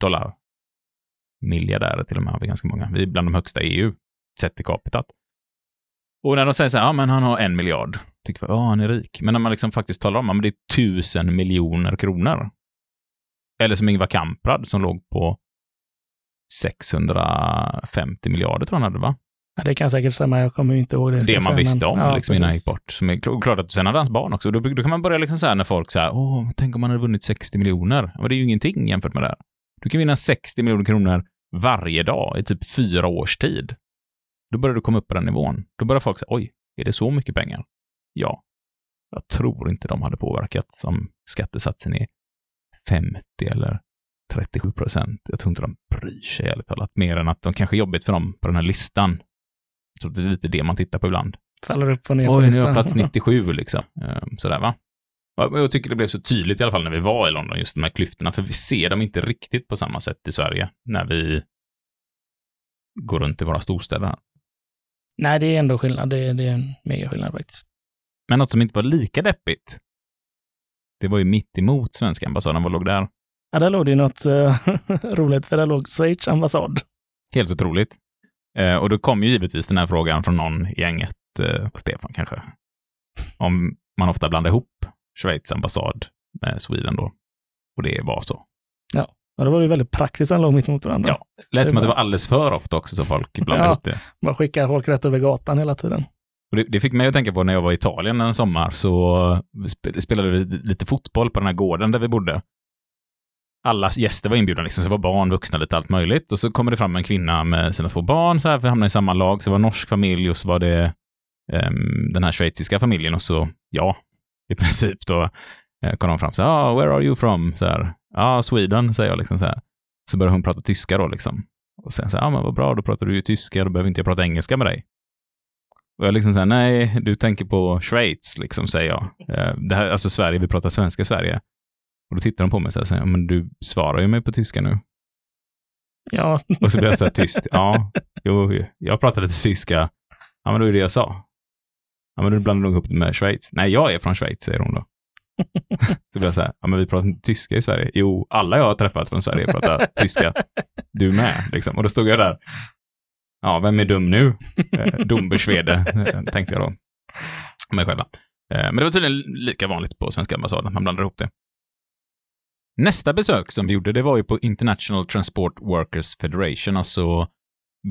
Speaker 1: Dollarmiljardärer till och med har vi ganska många. Vi är bland de högsta i EU, sett till kapitat. Och när de säger så här, ja men han har en miljard, tycker vi, ja han är rik. Men när man liksom faktiskt talar om, ja men det är tusen miljoner kronor. Eller som Ingvar Kamprad som låg på 650 miljarder tror jag han hade, va?
Speaker 2: Ja, det kan säkert stämma, jag kommer inte ihåg det.
Speaker 1: Det man
Speaker 2: säga,
Speaker 1: visste
Speaker 2: men-
Speaker 1: om
Speaker 2: ja,
Speaker 1: liksom, innan han gick bort. Som är kl- klart att sen hade hans barn också. Då, då kan man börja liksom så här när folk säger, åh, tänk om man hade vunnit 60 miljoner. Men det är ju ingenting jämfört med det här. Du kan vinna 60 miljoner kronor varje dag i typ fyra års tid. Då börjar du komma upp på den nivån. Då börjar folk säga, oj, är det så mycket pengar? Ja. Jag tror inte de hade påverkat om skattesatsen är 50 eller 37 procent. Jag tror inte de bryr sig ärligt talat. Mer än att de kanske är jobbigt för dem på den här listan. Att det är lite det man tittar på ibland.
Speaker 2: Faller upp och ner på
Speaker 1: Oj, nu är jag plats 97 liksom. Ehm, Sådär va. Jag tycker det blev så tydligt i alla fall när vi var i London, just de här klyftorna, för vi ser dem inte riktigt på samma sätt i Sverige när vi går runt i våra storstäder. här.
Speaker 2: Nej, det är ändå skillnad. Det är, det är en mega skillnad faktiskt.
Speaker 1: Men något som inte var lika deppigt, det var ju mitt emot svenska ambassaden. Vad låg där?
Speaker 2: Ja, där låg det ju något eh, roligt, för där låg Schweiz ambassad.
Speaker 1: Helt otroligt. Eh, och då kom ju givetvis den här frågan från någon i gänget, eh, Stefan kanske, om man ofta blandar ihop Schweiz ambassad med Sweden då. Och det var så.
Speaker 2: Och det var ju väldigt praktiskt, han låg mitt emot varandra.
Speaker 1: Ja. Lät
Speaker 2: Det
Speaker 1: som att det
Speaker 2: var-
Speaker 1: alldeles för ofta också, så folk blandade
Speaker 2: Ja.
Speaker 1: ihop det.
Speaker 2: Bara skickar folk rätt över gatan hela tiden.
Speaker 1: Och det. Det fick mig att tänka på när jag var i Italien en sommar, så sp- spelade vi lite fotboll på den här gården där vi bodde. Alla gäster var inbjudna, liksom, så det var barn, vuxna, lite allt möjligt. Och så kommer det fram en kvinna med sina två barn, så här, för att hamna i samma lag. Så det var norsk familj och så var det um, den här schweiziska familjen och så, ja, i princip då eh, kom de fram så här, ah, where are you from? Så här, ja, ah, Sweden, säger jag liksom så här. Så börjar hon prata tyska då liksom. Och sen så här, ah, men vad bra, då pratar du ju tyska, då behöver inte jag prata engelska med dig. Och jag liksom säger nej, du tänker på Schweiz, liksom, säger jag. Eh, det här, alltså Sverige, vi pratar svenska i Sverige. Och då tittar de på mig så här, säger, men du svarar ju mig på tyska nu.
Speaker 2: Ja,
Speaker 1: Och så blir jag så här tyst. Ja, jo, jag pratar lite tyska. Ja, men då är det jag sa. Ja, men du blandar nog ihop det med Schweiz. Nej, jag är från Schweiz, säger hon då. Så blir jag så här, ja men vi pratar inte tyska i Sverige. Jo, alla jag har träffat från Sverige pratar tyska. Du med, liksom. Och då stod jag där. Ja, vem är dum nu? Eh, Dumbersvede, eh, tänkte jag då. Mig själva. Eh, Men det var tydligen lika vanligt på svenska ambassaden, man blandar ihop det. Nästa besök som vi gjorde, det var ju på International Transport Workers Federation, alltså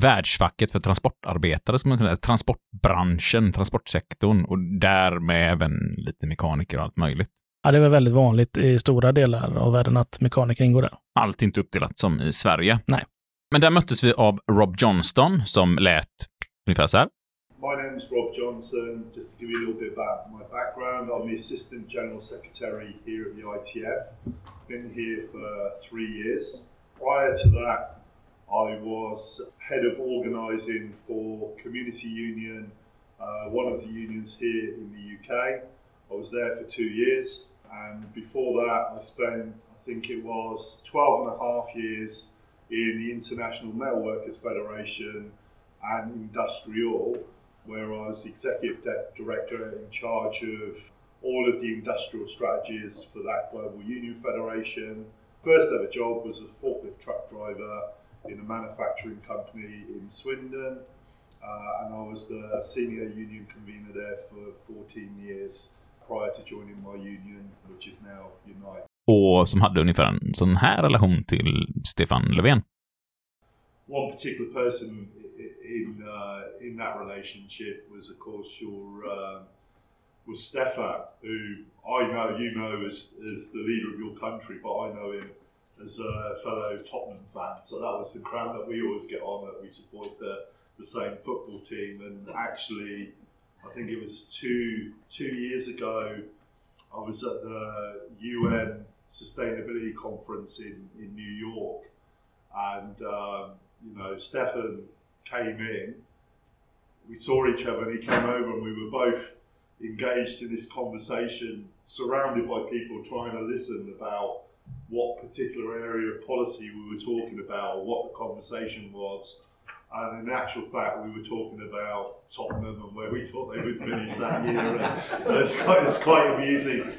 Speaker 1: världsfacket för transportarbetare, som man säga, transportbranschen, transportsektorn och därmed även lite mekaniker och allt möjligt.
Speaker 2: ja, det är väl väldigt vanligt i stora delar av världen att mekaniker ingår där.
Speaker 1: Allt inte uppdelat som i Sverige.
Speaker 2: Nej.
Speaker 1: Men där möttes vi av Rob Johnston som lät ungefär så här.
Speaker 9: My name is Rob Johnson. Just to give you a little bit about my background, I'm the Assistant General Secretary here at the ITF. Been here for three years. Prior to that, I was head of organising for Community Union, uh, one of the unions here in the UK. I was there for two years, and before that, I spent, I think it was 12 and a half years in the International Metal Workers Federation and Industrial, where I was executive director in charge of all of the industrial strategies for that global union federation. first ever job was a forklift truck driver in a manufacturing company in Swindon, uh, and I was the senior union convener there for 14 years prior to joining my union, which is now Unite.
Speaker 1: Och som hade ungefär en sån här relation till Stefan Löfven.
Speaker 9: One particular person in uh, in that relationship was, of course, your uh, was Stefan, who I know you know as as the leader of your country, but I know him as a fellow Tottenham fan. So that was the crown that we always get on that we support the the same football team. And actually, I think it was two two years ago. I was at the UN Sustainability Conference in, in New York, and um, you know, Stefan came in. We saw each other, and he came over, and we were both engaged in this conversation, surrounded by people trying to listen about what particular area of policy we were talking about, what the conversation was. And in actual fact, we were talking about Tottenham and where we thought they would finish that year. It's quite, it's quite amusing.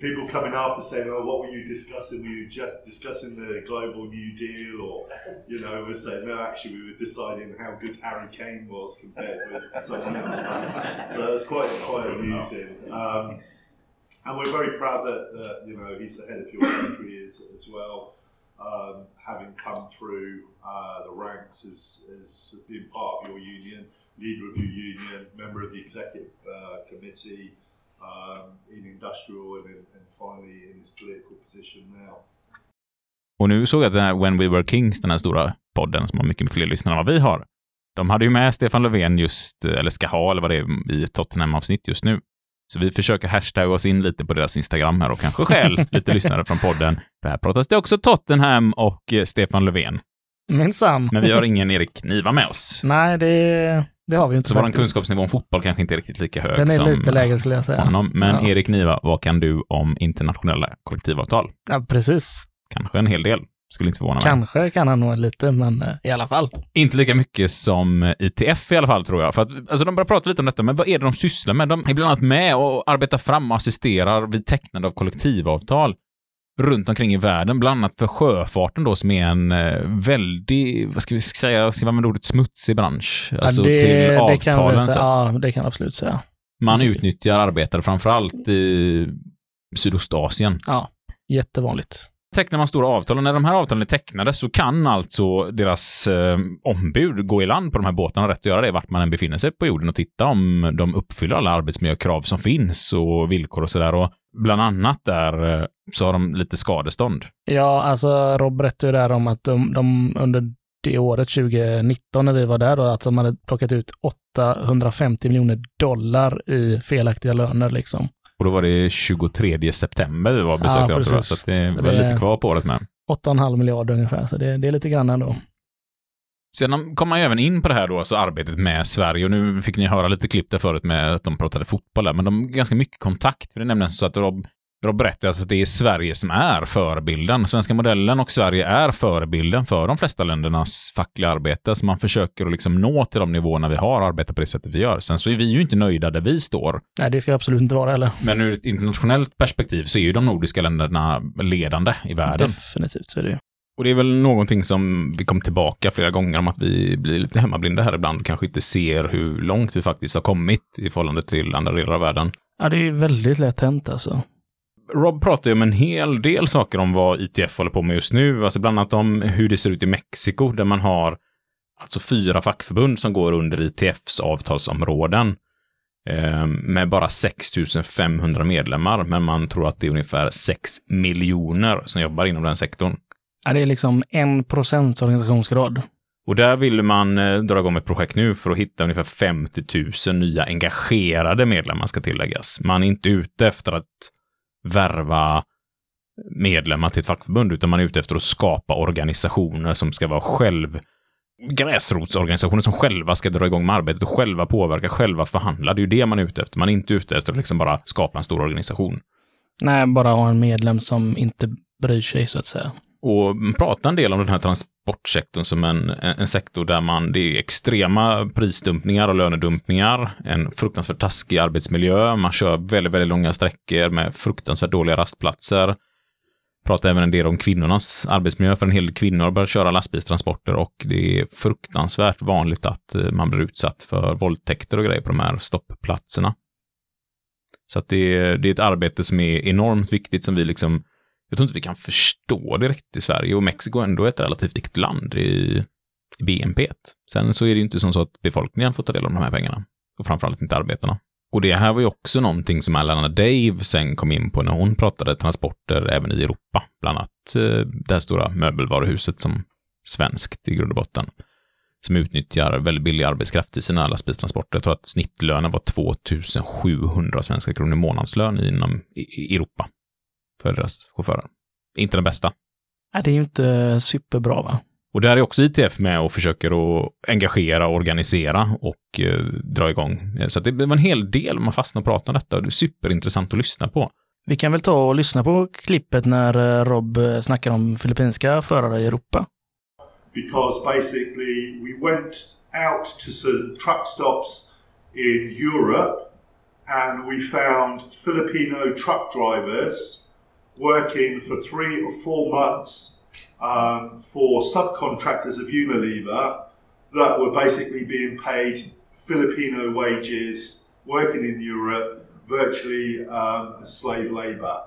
Speaker 9: People coming after saying, "Oh, what were you discussing? Were you just discussing the global New Deal, or you know, we're saying no, actually, we were deciding how good Harry Kane was compared with someone else." So it's quite quite amusing. Um, and we're very proud that, that you know he's the head of your country as, as well, um, having come through uh, the ranks as, as being part of your union, leader of your union, member of the executive uh, committee in industrial, and, in, and finally in his political position now.
Speaker 1: Och nu såg jag att den här When We Were Kings, den här stora podden som har mycket fler lyssnare än vad vi har. De hade ju med Stefan Löfven just, eller ska ha, eller vad det är, i ett Tottenham-avsnitt just nu. Så vi försöker hashtagga oss in lite på deras Instagram här och kanske stjäl lite lyssnare från podden. För här pratas det också Tottenham och eh, Stefan Löfven.
Speaker 2: Minsann.
Speaker 1: Men vi har ingen Erik Niva med oss.
Speaker 2: Nej, det, det har vi inte
Speaker 1: Så vår
Speaker 2: faktiskt.
Speaker 1: kunskapsnivå om fotboll kanske inte är riktigt lika hög
Speaker 2: Den är
Speaker 1: som
Speaker 2: lite lägre skulle jag säga.
Speaker 1: honom. Men
Speaker 2: Ja.
Speaker 1: Erik Niva, vad kan du om internationella kollektivavtal?
Speaker 2: Ja, precis.
Speaker 1: Kanske en hel del. Skulle inte förvåna mig.
Speaker 2: Kanske kan han nog lite, men eh, i alla fall.
Speaker 1: Inte lika mycket som ITF i alla fall, tror jag. För att, alltså, de börjar prata lite om detta, men vad är det de sysslar med? De är bland annat med och arbetar fram och assisterar vid tecknande av kollektivavtal runt omkring i världen, bland annat för sjöfarten då, som är en eh, väldigt, vad ska vi säga, ska vi använda ordet smutsig bransch? Alltså
Speaker 2: ja, det,
Speaker 1: till
Speaker 2: det kan
Speaker 1: avtalen.
Speaker 2: väl Ja, det kan absolut säga.
Speaker 1: Man utnyttjar arbetare framförallt i Sydostasien.
Speaker 2: Ja, jättevanligt
Speaker 1: tecknar man stora avtal och när de här avtalen är tecknade så kan alltså deras eh, ombud gå i land på de här båtarna rätt att göra det vart man än befinner sig på jorden och titta om de uppfyller alla arbetsmiljökrav som finns och villkor och sådär. Och bland annat där eh, så har de lite skadestånd.
Speaker 2: Ja, alltså Rob berättade ju där om att de, de under det året 2019 när vi var där, då, att de hade plockat ut 850 miljoner dollar i felaktiga löner liksom.
Speaker 1: Och då var det 23 september vi var besökte
Speaker 2: Ja,
Speaker 1: dem. Så det
Speaker 2: det-
Speaker 1: lite kvar på året med.
Speaker 2: 8,5 miljarder ungefär, så det, det är lite grann ändå.
Speaker 1: Sen kom man ju även in på det här då, alltså arbetet med Sverige. Och nu fick ni höra lite klipp där förut med att de pratade fotboll där, men de har ganska mycket kontakt. För det är nämligen så att Rob berättar att det är Sverige som är förebilden. Svenska modellen och Sverige är förebilden för de flesta ländernas fackliga arbete. Så man försöker att liksom nå till de nivåerna vi har arbetat på det sättet vi gör. Sen så är vi ju inte nöjda där vi står.
Speaker 2: Nej, det ska absolut inte vara heller.
Speaker 1: Men ur ett internationellt perspektiv så är ju de nordiska länderna ledande i världen.
Speaker 2: Definitivt så är det ju.
Speaker 1: Och det är väl någonting som vi kom tillbaka flera gånger om att vi blir lite hemmablinda här ibland. Kanske inte ser hur långt vi faktiskt har kommit i förhållande till andra delar av världen.
Speaker 2: Ja, det är ju väldigt lätt hänt alltså.
Speaker 1: Rob pratar ju om en hel del saker om vad ITF håller på med just nu. Alltså bland annat om hur det ser ut i Mexiko där man har alltså fyra fackförbund som går under ITFs avtalsområden. Eh, med bara 6 500 medlemmar, men man tror att det är ungefär 6 miljoner som jobbar inom den sektorn.
Speaker 2: Ja, det är liksom en procents organisationsgrad.
Speaker 1: Och där vill man eh, dra igång ett projekt nu för att hitta ungefär 50 000 nya engagerade medlemmar ska tilläggas. Man är inte ute efter att värva medlemmar till ett fackförbund, utan man är ute efter att skapa organisationer som ska vara själv gräsrotsorganisationer som själva ska dra igång med arbetet och själva påverka, själva förhandla. Det är ju det man är ute efter. Man är inte ute efter att liksom bara skapa en stor organisation.
Speaker 2: Nej, bara ha en medlem som inte bryr sig så att säga
Speaker 1: och prata en del om den här transportsektorn som en, en sektor där man, det är extrema prisdumpningar och lönedumpningar, en fruktansvärt taskig arbetsmiljö, man kör väldigt, väldigt långa sträckor med fruktansvärt dåliga rastplatser. Pratar även en del om kvinnornas arbetsmiljö, för en hel del kvinnor börjar köra lastbilstransporter och det är fruktansvärt vanligt att eh, man blir utsatt för våldtäkter och grejer på de här stoppplatserna. Så att det, är, det är ett arbete som är enormt viktigt som vi liksom, jag tror inte vi kan förstå direkt i Sverige och Mexiko ändå är ett relativt viktigt land i, i BNP. Sen så är det ju inte som så att befolkningen får ta del av de här pengarna och framförallt inte arbetarna. Och det här var ju också någonting som Alana Dave sen kom in på när hon pratade transporter även i Europa, bland annat eh, det här stora möbelvaruhuset som svenskt i grund och botten, som utnyttjar väldigt billig arbetskraft i sina lastbilstransporter. Jag tror att snittlönen var 2700 svenska kronor i månadslön inom Europa för deras chaufförer. Inte den bästa.
Speaker 2: Nej, det är ju inte superbra va?
Speaker 1: Och där är också ITF med och försöker att engagera, organisera och eh, dra igång. Eh, Så att det var en hel del man fastnade och pratade om detta och det är superintressant att lyssna på.
Speaker 2: Vi kan väl ta och lyssna på klippet när eh, Rob eh, snackar om filippinska förare i Europa.
Speaker 9: because basically we went out to some truck stops in Europe and we found Filipino truck drivers working for three or four months um, for subcontractors of Unilever that were basically being paid Filipino wages working in Europe virtually um, as slave labour.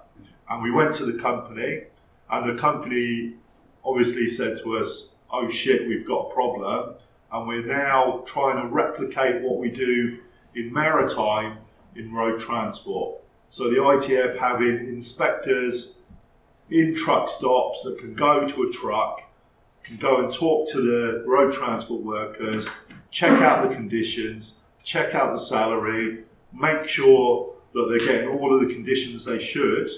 Speaker 9: And we went to the company, and the company obviously said to us, oh shit, we've got a problem. And we're now trying to replicate what we do in maritime in road transport. So the ITF having inspectors in truck stops that can go to a truck, can go and talk to the road transport workers, check out the conditions, check out the salary, make sure that they're getting all of the conditions they should,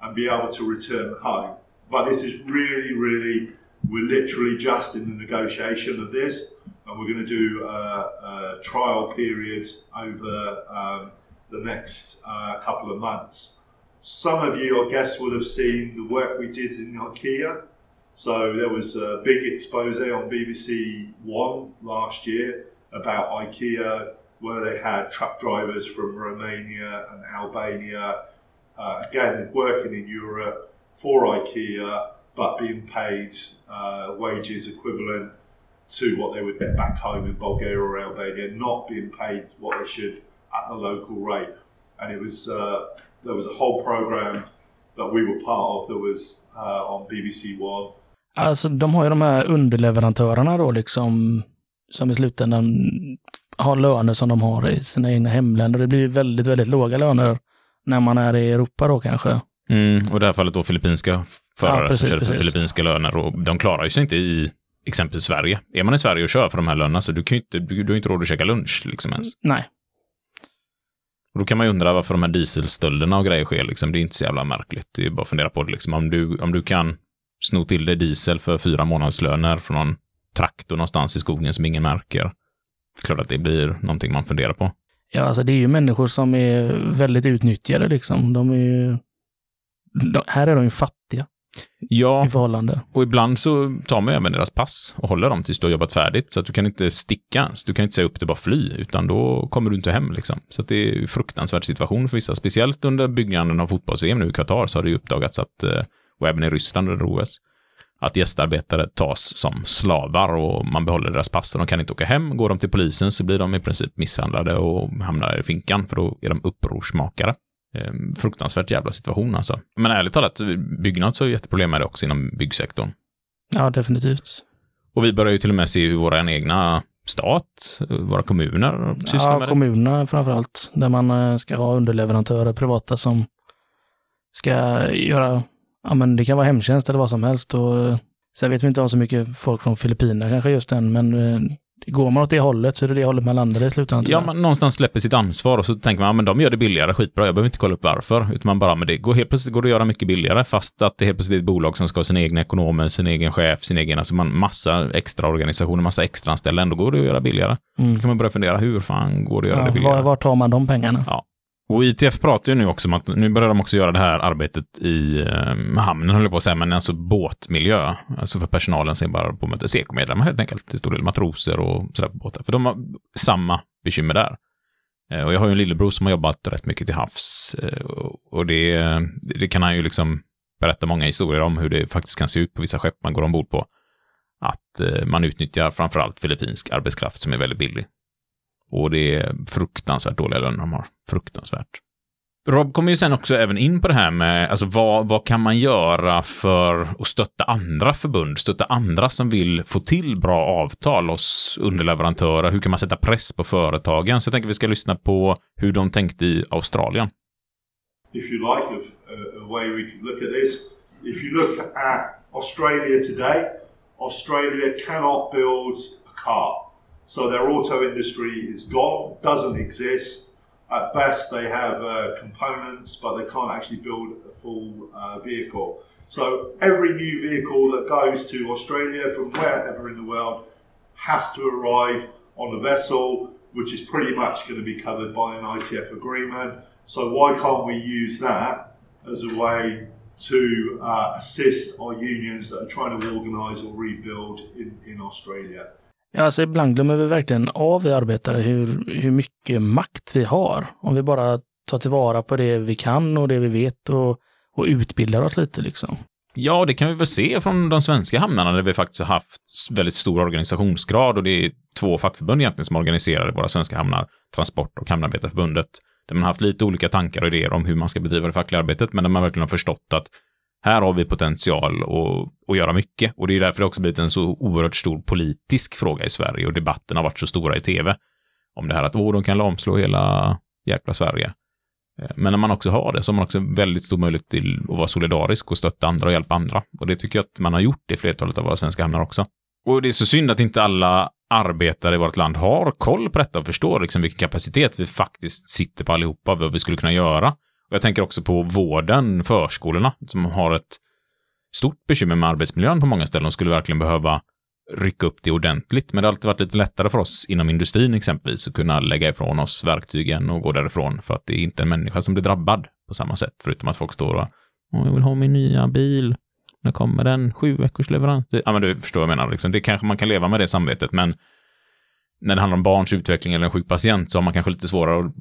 Speaker 9: and be able to return home. But this is really, really, we're literally just in the negotiation of this, and we're going to do a, a trial period over um, the next uh, couple of months. Some of you, I guess, will have seen the work we did in IKEA. So there was a big expose on BBC One last year about IKEA, where they had truck drivers from Romania and Albania, uh, again working in Europe for IKEA, but being paid uh, wages equivalent to what they would get back home in Bulgaria or Albania, not being paid what they should at the local rate. And it was uh, there was a whole program that we were part of that was uh, on BBC One.
Speaker 2: Alltså de har ju de här underleverantörerna då liksom, som i slutändan har löner som de har i sina egna hemländer. Det blir ju väldigt, väldigt låga löner när man är i Europa då kanske.
Speaker 1: Mm, och i det här fallet då filippinska förare
Speaker 2: Ja, precis,
Speaker 1: som kör för filippinska löner och de klarar ju sig inte i exempelvis Sverige. Är man i Sverige och kör för de här lönerna så du kan ju inte, du, du har inte råd att käka lunch liksom ens.
Speaker 2: Nej.
Speaker 1: Och då kan man ju undra varför de här dieselstölderna och grejer sker liksom. Det är inte så jävla märkligt. Det är bara att fundera på det liksom. Om du, om du kan sno till dig diesel för fyra månadslöner från någon traktor någonstans i skogen som ingen märker. Det är klart att det blir någonting man funderar på.
Speaker 2: Ja, alltså det är ju människor som är väldigt utnyttjade liksom. De är ju... De, här är de ju fattiga
Speaker 1: Ja,
Speaker 2: i förhållande.
Speaker 1: och ibland så tar man även deras pass och håller dem tills du har jobbat färdigt. Så att du kan inte sticka ens. Du kan inte säga upp det bara fly, utan då kommer du inte hem liksom. Så att det är en fruktansvärd situation för vissa. Speciellt under byggnaden av fotbolls-VM nu i Qatar så har det ju uppdagats att, eh, och även i Ryssland under OS, att gästarbetare tas som slavar och man behåller deras pass och de kan inte åka hem. Går de till polisen så blir de i princip misshandlade och hamnar i finkan för då är de upprorsmakare. Eh, Fruktansvärt jävla situation alltså. Men ärligt talat, Byggnads har ju jätteproblem med det också inom byggsektorn.
Speaker 2: Ja, definitivt.
Speaker 1: Och vi börjar ju till och med se hur vår egna stat, våra kommuner sysslar
Speaker 2: Ja,
Speaker 1: med det.
Speaker 2: kommunerna framför allt. Där man eh, ska ha underleverantörer, privata, som ska göra, ja men det kan vara hemtjänst eller vad som helst. Och, eh, sen vet vi inte om så mycket folk från Filippinerna kanske just än, men eh, går man åt det hållet så är det det hållet man landar i slutändan.
Speaker 1: Ja, man någonstans släpper sitt ansvar och så tänker man, ja men de gör det billigare, skitbra, jag behöver inte kolla upp varför. Utan man bara, men det går helt plötsligt går det att göra mycket billigare, fast att det helt plötsligt är ett bolag som ska ha sina egna ekonomer, sin egen chef, sin egen, alltså man, massa extra organisationer, massa extra anställda, ändå går det att göra billigare.
Speaker 2: Mm.
Speaker 1: Då kan man börja fundera, hur fan går det att göra det
Speaker 2: Ja,
Speaker 1: billigare?
Speaker 2: var, var tar man de pengarna?
Speaker 1: Ja. Och ITF pratar ju nu också om att nu börjar de också göra det här arbetet i eh, hamnen, höll jag på att säga, men alltså båtmiljö. Alltså för personalen som bara på möte, SEKO-medlemmar helt enkelt, till stor del matroser och sådär på båtar. För de har samma bekymmer där. Eh, och jag har ju en lillebror som har jobbat rätt mycket till havs. Eh, och det, det kan han ju liksom berätta många historier om hur det faktiskt kan se ut på vissa skepp man går ombord på. Att eh, man utnyttjar framförallt filippinsk arbetskraft som är väldigt billig. Och det är fruktansvärt dåliga löner de har. Fruktansvärt. Rob kommer ju sen också även in på det här med, alltså vad, vad kan man göra för att stötta andra förbund, stötta andra som vill få till bra avtal hos underleverantörer? Hur kan man sätta press på företagen? Så jag tänker vi ska lyssna på hur de tänkte i Australien.
Speaker 9: if you like, of uh, a way we could look at this. If you look at Australia today, Australia cannot build a car. So their auto industry is gone, doesn't exist. At best, they have uh, components, but they can't actually build a full uh, vehicle. So every new vehicle that goes to Australia from wherever in the world has to arrive on a vessel, which is pretty much going to be covered by an ITF agreement. So why can't we use that as a way to uh, assist our unions that are trying to organise or rebuild in, in Australia?
Speaker 2: Ja, alltså ibland glömmer vi verkligen av vi arbetare hur, hur mycket makt vi har. Om vi bara tar tillvara på det vi kan och det vi vet och, och utbildar oss lite liksom.
Speaker 1: Ja, det kan vi väl se från de svenska hamnarna där vi faktiskt har haft väldigt stor organisationsgrad och det är två fackförbund egentligen som organiserar våra svenska hamnar, Transport och Hamnarbetarförbundet. Där man har haft lite olika tankar och idéer om hur man ska bedriva det fackliga arbetet, men där man verkligen har förstått att här har vi potential att, att göra mycket. Och det är därför det också blivit en så oerhört stor politisk fråga i Sverige och debatten har varit så stora i tv. Om det här att åh, de kan lamslå hela jäkla Sverige. Eh, men när man också har det så har man också väldigt stor möjlighet till att vara solidarisk och stötta andra och hjälpa andra. Och det tycker jag att man har gjort i flertalet av våra svenska hamnar också. Och det är så synd att inte alla arbetare i vårt land har koll på detta och förstår liksom vilken kapacitet vi faktiskt sitter på allihopa, vad vi skulle kunna göra. Jag tänker också på vården, förskolorna, som har ett stort bekymmer med arbetsmiljön på många ställen och skulle verkligen behöva rycka upp det ordentligt. Men det har alltid varit lite lättare för oss inom industrin exempelvis att kunna lägga ifrån oss verktygen och gå därifrån för att det är inte en människa som blir drabbad på samma sätt, förutom att folk står och Åh, jag vill ha min nya bil. När kommer den? Sju veckors leverans? Det, ja, men du förstår vad jag menar. Liksom. Det kanske man kan leva med det samvetet, men när det handlar om barns utveckling eller en sjuk patient så har man kanske lite svårare att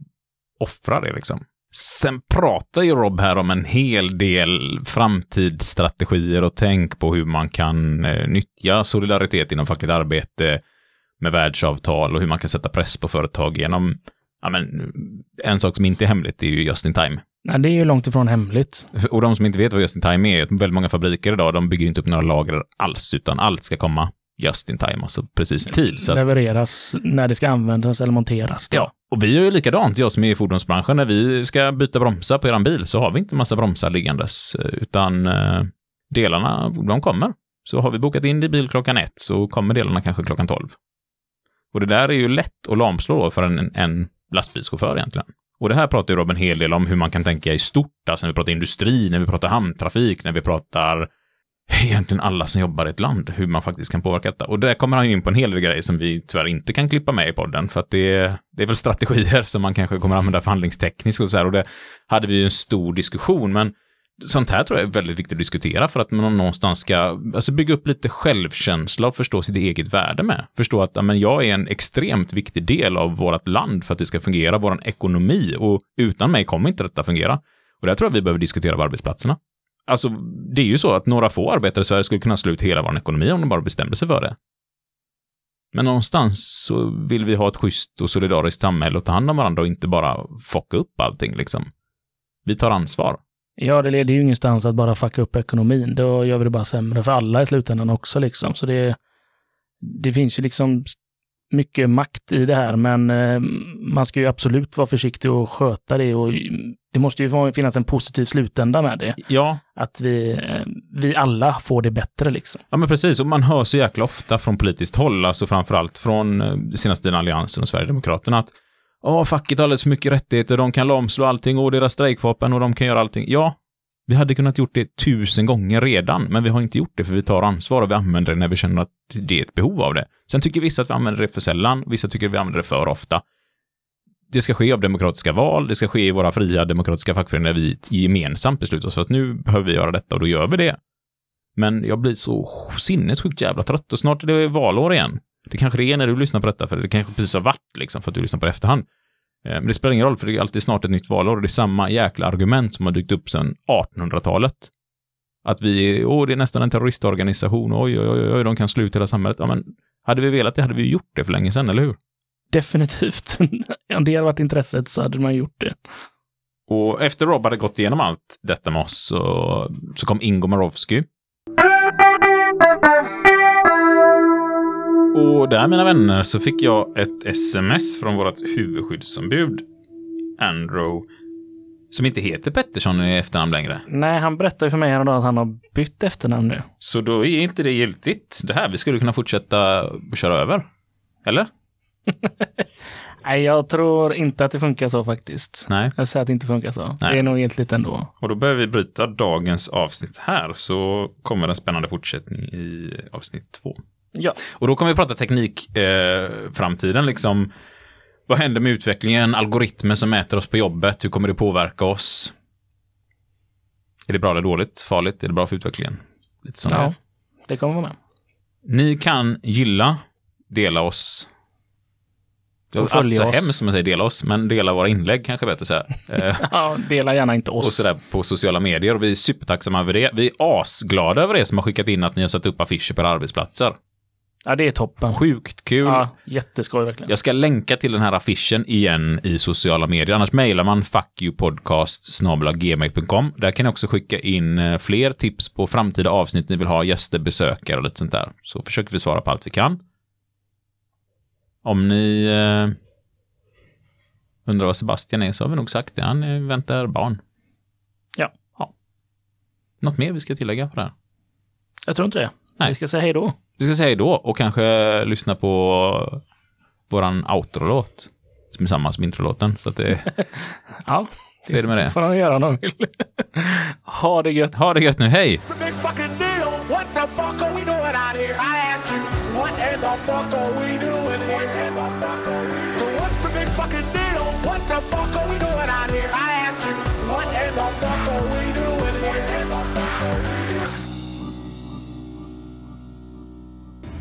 Speaker 1: offra det liksom. Sen pratar ju Rob här om en hel del framtidsstrategier och tänk på hur man kan eh, nyttja solidaritet inom fackligt arbete med världsavtal och hur man kan sätta press på företag genom, ja men, en sak som inte är hemligt är ju just in time.
Speaker 2: Nej, det är ju långt ifrån hemligt.
Speaker 1: Och de som inte vet vad just in time är, väldigt många fabriker idag, de bygger inte upp några lager alls, utan allt ska komma just in time, alltså precis i tid. Så att,
Speaker 2: Levereras när det ska användas eller monteras.
Speaker 1: ja, och vi gör ju likadant, jag som är i fordonsbranschen, när vi ska byta bromsar på eran bil så har vi inte massa bromsar liggandes, eh, utan eh, delarna, de kommer. Så har vi bokat in det i bil klockan ett så kommer delarna kanske klockan tolv. Och det där är ju lätt att lamslå för en, en lastbilschaufför egentligen. Och det här pratar ju Rob en hel del om hur man kan tänka i stort, alltså när vi pratar industri, när vi pratar hamntrafik, när vi pratar egentligen alla som jobbar i ett land, hur man faktiskt kan påverka detta. Och där kommer han ju in på en hel del grejer som vi tyvärr inte kan klippa med i podden, för att det, det är väl strategier som man kanske kommer använda förhandlingstekniskt och så här, och det hade vi ju en stor diskussion, men sånt här tror jag är väldigt viktigt att diskutera för att man någonstans ska alltså bygga upp lite självkänsla och förstå sitt eget värde med. Förstå att amen, jag är en extremt viktig del av vårt land för att det ska fungera, vår ekonomi, och utan mig kommer inte detta fungera. Och det tror jag vi behöver diskutera på arbetsplatserna. Alltså, det är ju så att några få arbetare i Sverige skulle kunna slå ut hela vår ekonomi om de bara bestämde sig för det. Men någonstans så vill vi ha ett schysst och solidariskt samhälle och ta hand om varandra och inte bara fucka upp allting liksom. Vi tar ansvar.
Speaker 2: Ja, det leder ju ingenstans att bara fucka upp ekonomin. Då gör vi det bara sämre för alla i slutändan också liksom. Så det, det finns ju liksom mycket makt i det här, men eh, man ska ju absolut vara försiktig och sköta det och det måste ju finnas en positiv slutända med det.
Speaker 1: Ja,
Speaker 2: Att vi, eh, vi alla får det bättre liksom.
Speaker 1: Ja, men precis. Och man hör så jäkla ofta från politiskt håll, alltså framförallt från eh, senaste tiden Alliansen och Sverigedemokraterna, att Åh, facket har alldeles för mycket rättigheter, de kan lamslå allting och deras strejkvapen och de kan göra allting. Ja, vi hade kunnat gjort det tusen gånger redan, men vi har inte gjort det för vi tar ansvar och vi använder det när vi känner att det är ett behov av det. Sen tycker vissa att vi använder det för sällan, vissa tycker att vi använder det för ofta. Det ska ske av demokratiska val, det ska ske i våra fria demokratiska fackföreningar vi gemensamt beslutar oss för att nu behöver vi göra detta och då gör vi det. Men jag blir så sinnessjukt jävla trött och snart är det valår igen. Det kanske det är när du lyssnar på detta, för det kanske precis har varit liksom för att du lyssnar på det i efterhand. Eh, Men det spelar ingen roll, för det är alltid snart ett nytt valår och det är samma jäkla argument som har dykt upp sedan 1800-talet. Att vi, åh, det är nästan en terroristorganisation, oj, oj, oj, oj, de kan slå ut hela samhället. Ja, men hade vi velat det hade vi gjort det för länge sedan, eller hur?
Speaker 2: Definitivt. Om det hade varit intresset så hade man gjort det.
Speaker 1: Och efter Rob hade gått igenom allt detta med oss så, så kom Ingo Marowski. Och där, mina vänner, så fick jag ett sms från vårt huvudskyddsombud, Andrew, som inte heter Pettersson i efternamn längre.
Speaker 2: Nej, han berättade ju för mig häromdagen att han har bytt efternamn nu.
Speaker 1: Så då är inte det giltigt. Det här, vi skulle kunna fortsätta köra över. Eller?
Speaker 2: Nej, jag tror inte att det funkar så faktiskt.
Speaker 1: Nej.
Speaker 2: Jag säger att det inte funkar så.
Speaker 1: Nej.
Speaker 2: Det är nog giltigt ändå.
Speaker 1: Och då börjar vi bryta dagens avsnitt här, så kommer en spännande fortsättning i avsnitt två.
Speaker 2: Ja.
Speaker 1: Och då kommer vi prata teknik, eh, framtiden liksom. Vad händer med utvecklingen? Algoritmer som mäter oss på jobbet. Hur kommer det påverka oss? Är det bra eller dåligt? Farligt? Är det bra för utvecklingen? Lite sånt
Speaker 2: Ja,
Speaker 1: där.
Speaker 2: det kommer vara med.
Speaker 1: Ni kan gilla, dela oss. Det är allt
Speaker 2: följa
Speaker 1: så
Speaker 2: oss.
Speaker 1: hemskt som man säger dela oss, men dela våra inlägg kanske är bättre att säga. Eh,
Speaker 2: Ja, dela gärna inte
Speaker 1: och
Speaker 2: oss.
Speaker 1: sådär på sociala medier och vi är supertacksamma över det. Vi är asglada över det som har skickat in att ni har satt upp affischer på arbetsplatser.
Speaker 2: Ja, det är toppen.
Speaker 1: Sjukt kul.
Speaker 2: Ja, jätteskoj verkligen.
Speaker 1: Jag ska länka till den här affischen igen i sociala medier. Annars mejlar man fuckyoupodcast.gmail.com. Där kan ni också skicka in eh, fler tips på framtida avsnitt ni vill ha, gäster, besökare och lite sånt där. Så försöker vi svara på allt vi kan. Om ni eh, undrar vad Sebastian är så har vi nog sagt det. Han eh, väntar barn.
Speaker 2: Ja.
Speaker 1: ja. Något mer vi ska tillägga på det här?
Speaker 2: Jag tror inte det.
Speaker 1: Nej.
Speaker 2: Vi ska säga hej då.
Speaker 1: Vi ska säga hej då och kanske lyssna på våran outro-låt. Som är samma som introlåten. Så att det,
Speaker 2: Ja,
Speaker 1: så är det med det.
Speaker 2: får de göra om de vill. ha det gött.
Speaker 1: Ha det gött nu, hej!
Speaker 4: What the fuck are we doing out here? I ask you, what in the fuck are we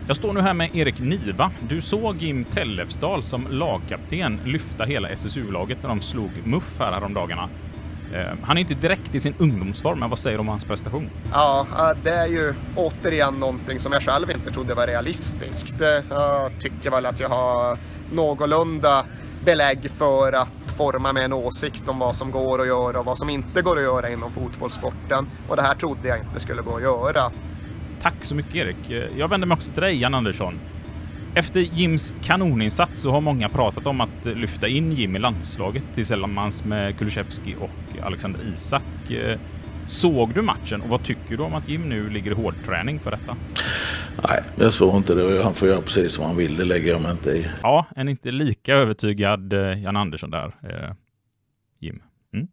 Speaker 1: Jag står nu här med Erik Niva. Du såg Jim Tellefsdal som lagkapten lyfta hela SSU-laget när de slog MUF här häromdagarna. Eh, han är inte direkt i sin ungdomsform, men vad säger du om hans prestation?
Speaker 10: Ja, det är ju återigen någonting som jag själv inte trodde var realistiskt. Eh, jag tycker väl att jag har någorlunda belägg för att forma mig en åsikt om vad som går att göra och vad som inte går att göra inom fotbollssporten. Och det här trodde jag inte skulle gå att göra.
Speaker 1: Tack så mycket Erik. Jag vänder mig också till dig, Jan Andersson. Efter Jims kanoninsats så har många pratat om att lyfta in Jim i landslaget tillsammans med Kulusevski och Alexander Isak. Såg du matchen och vad tycker du om att Jim nu ligger i hårdträning för detta?
Speaker 11: Nej, jag såg inte det. Han får göra precis som han vill. Det lägger jag mig inte i.
Speaker 1: Ja, en inte lika övertygad eh, Jan Andersson där, eh, Jim. Mm.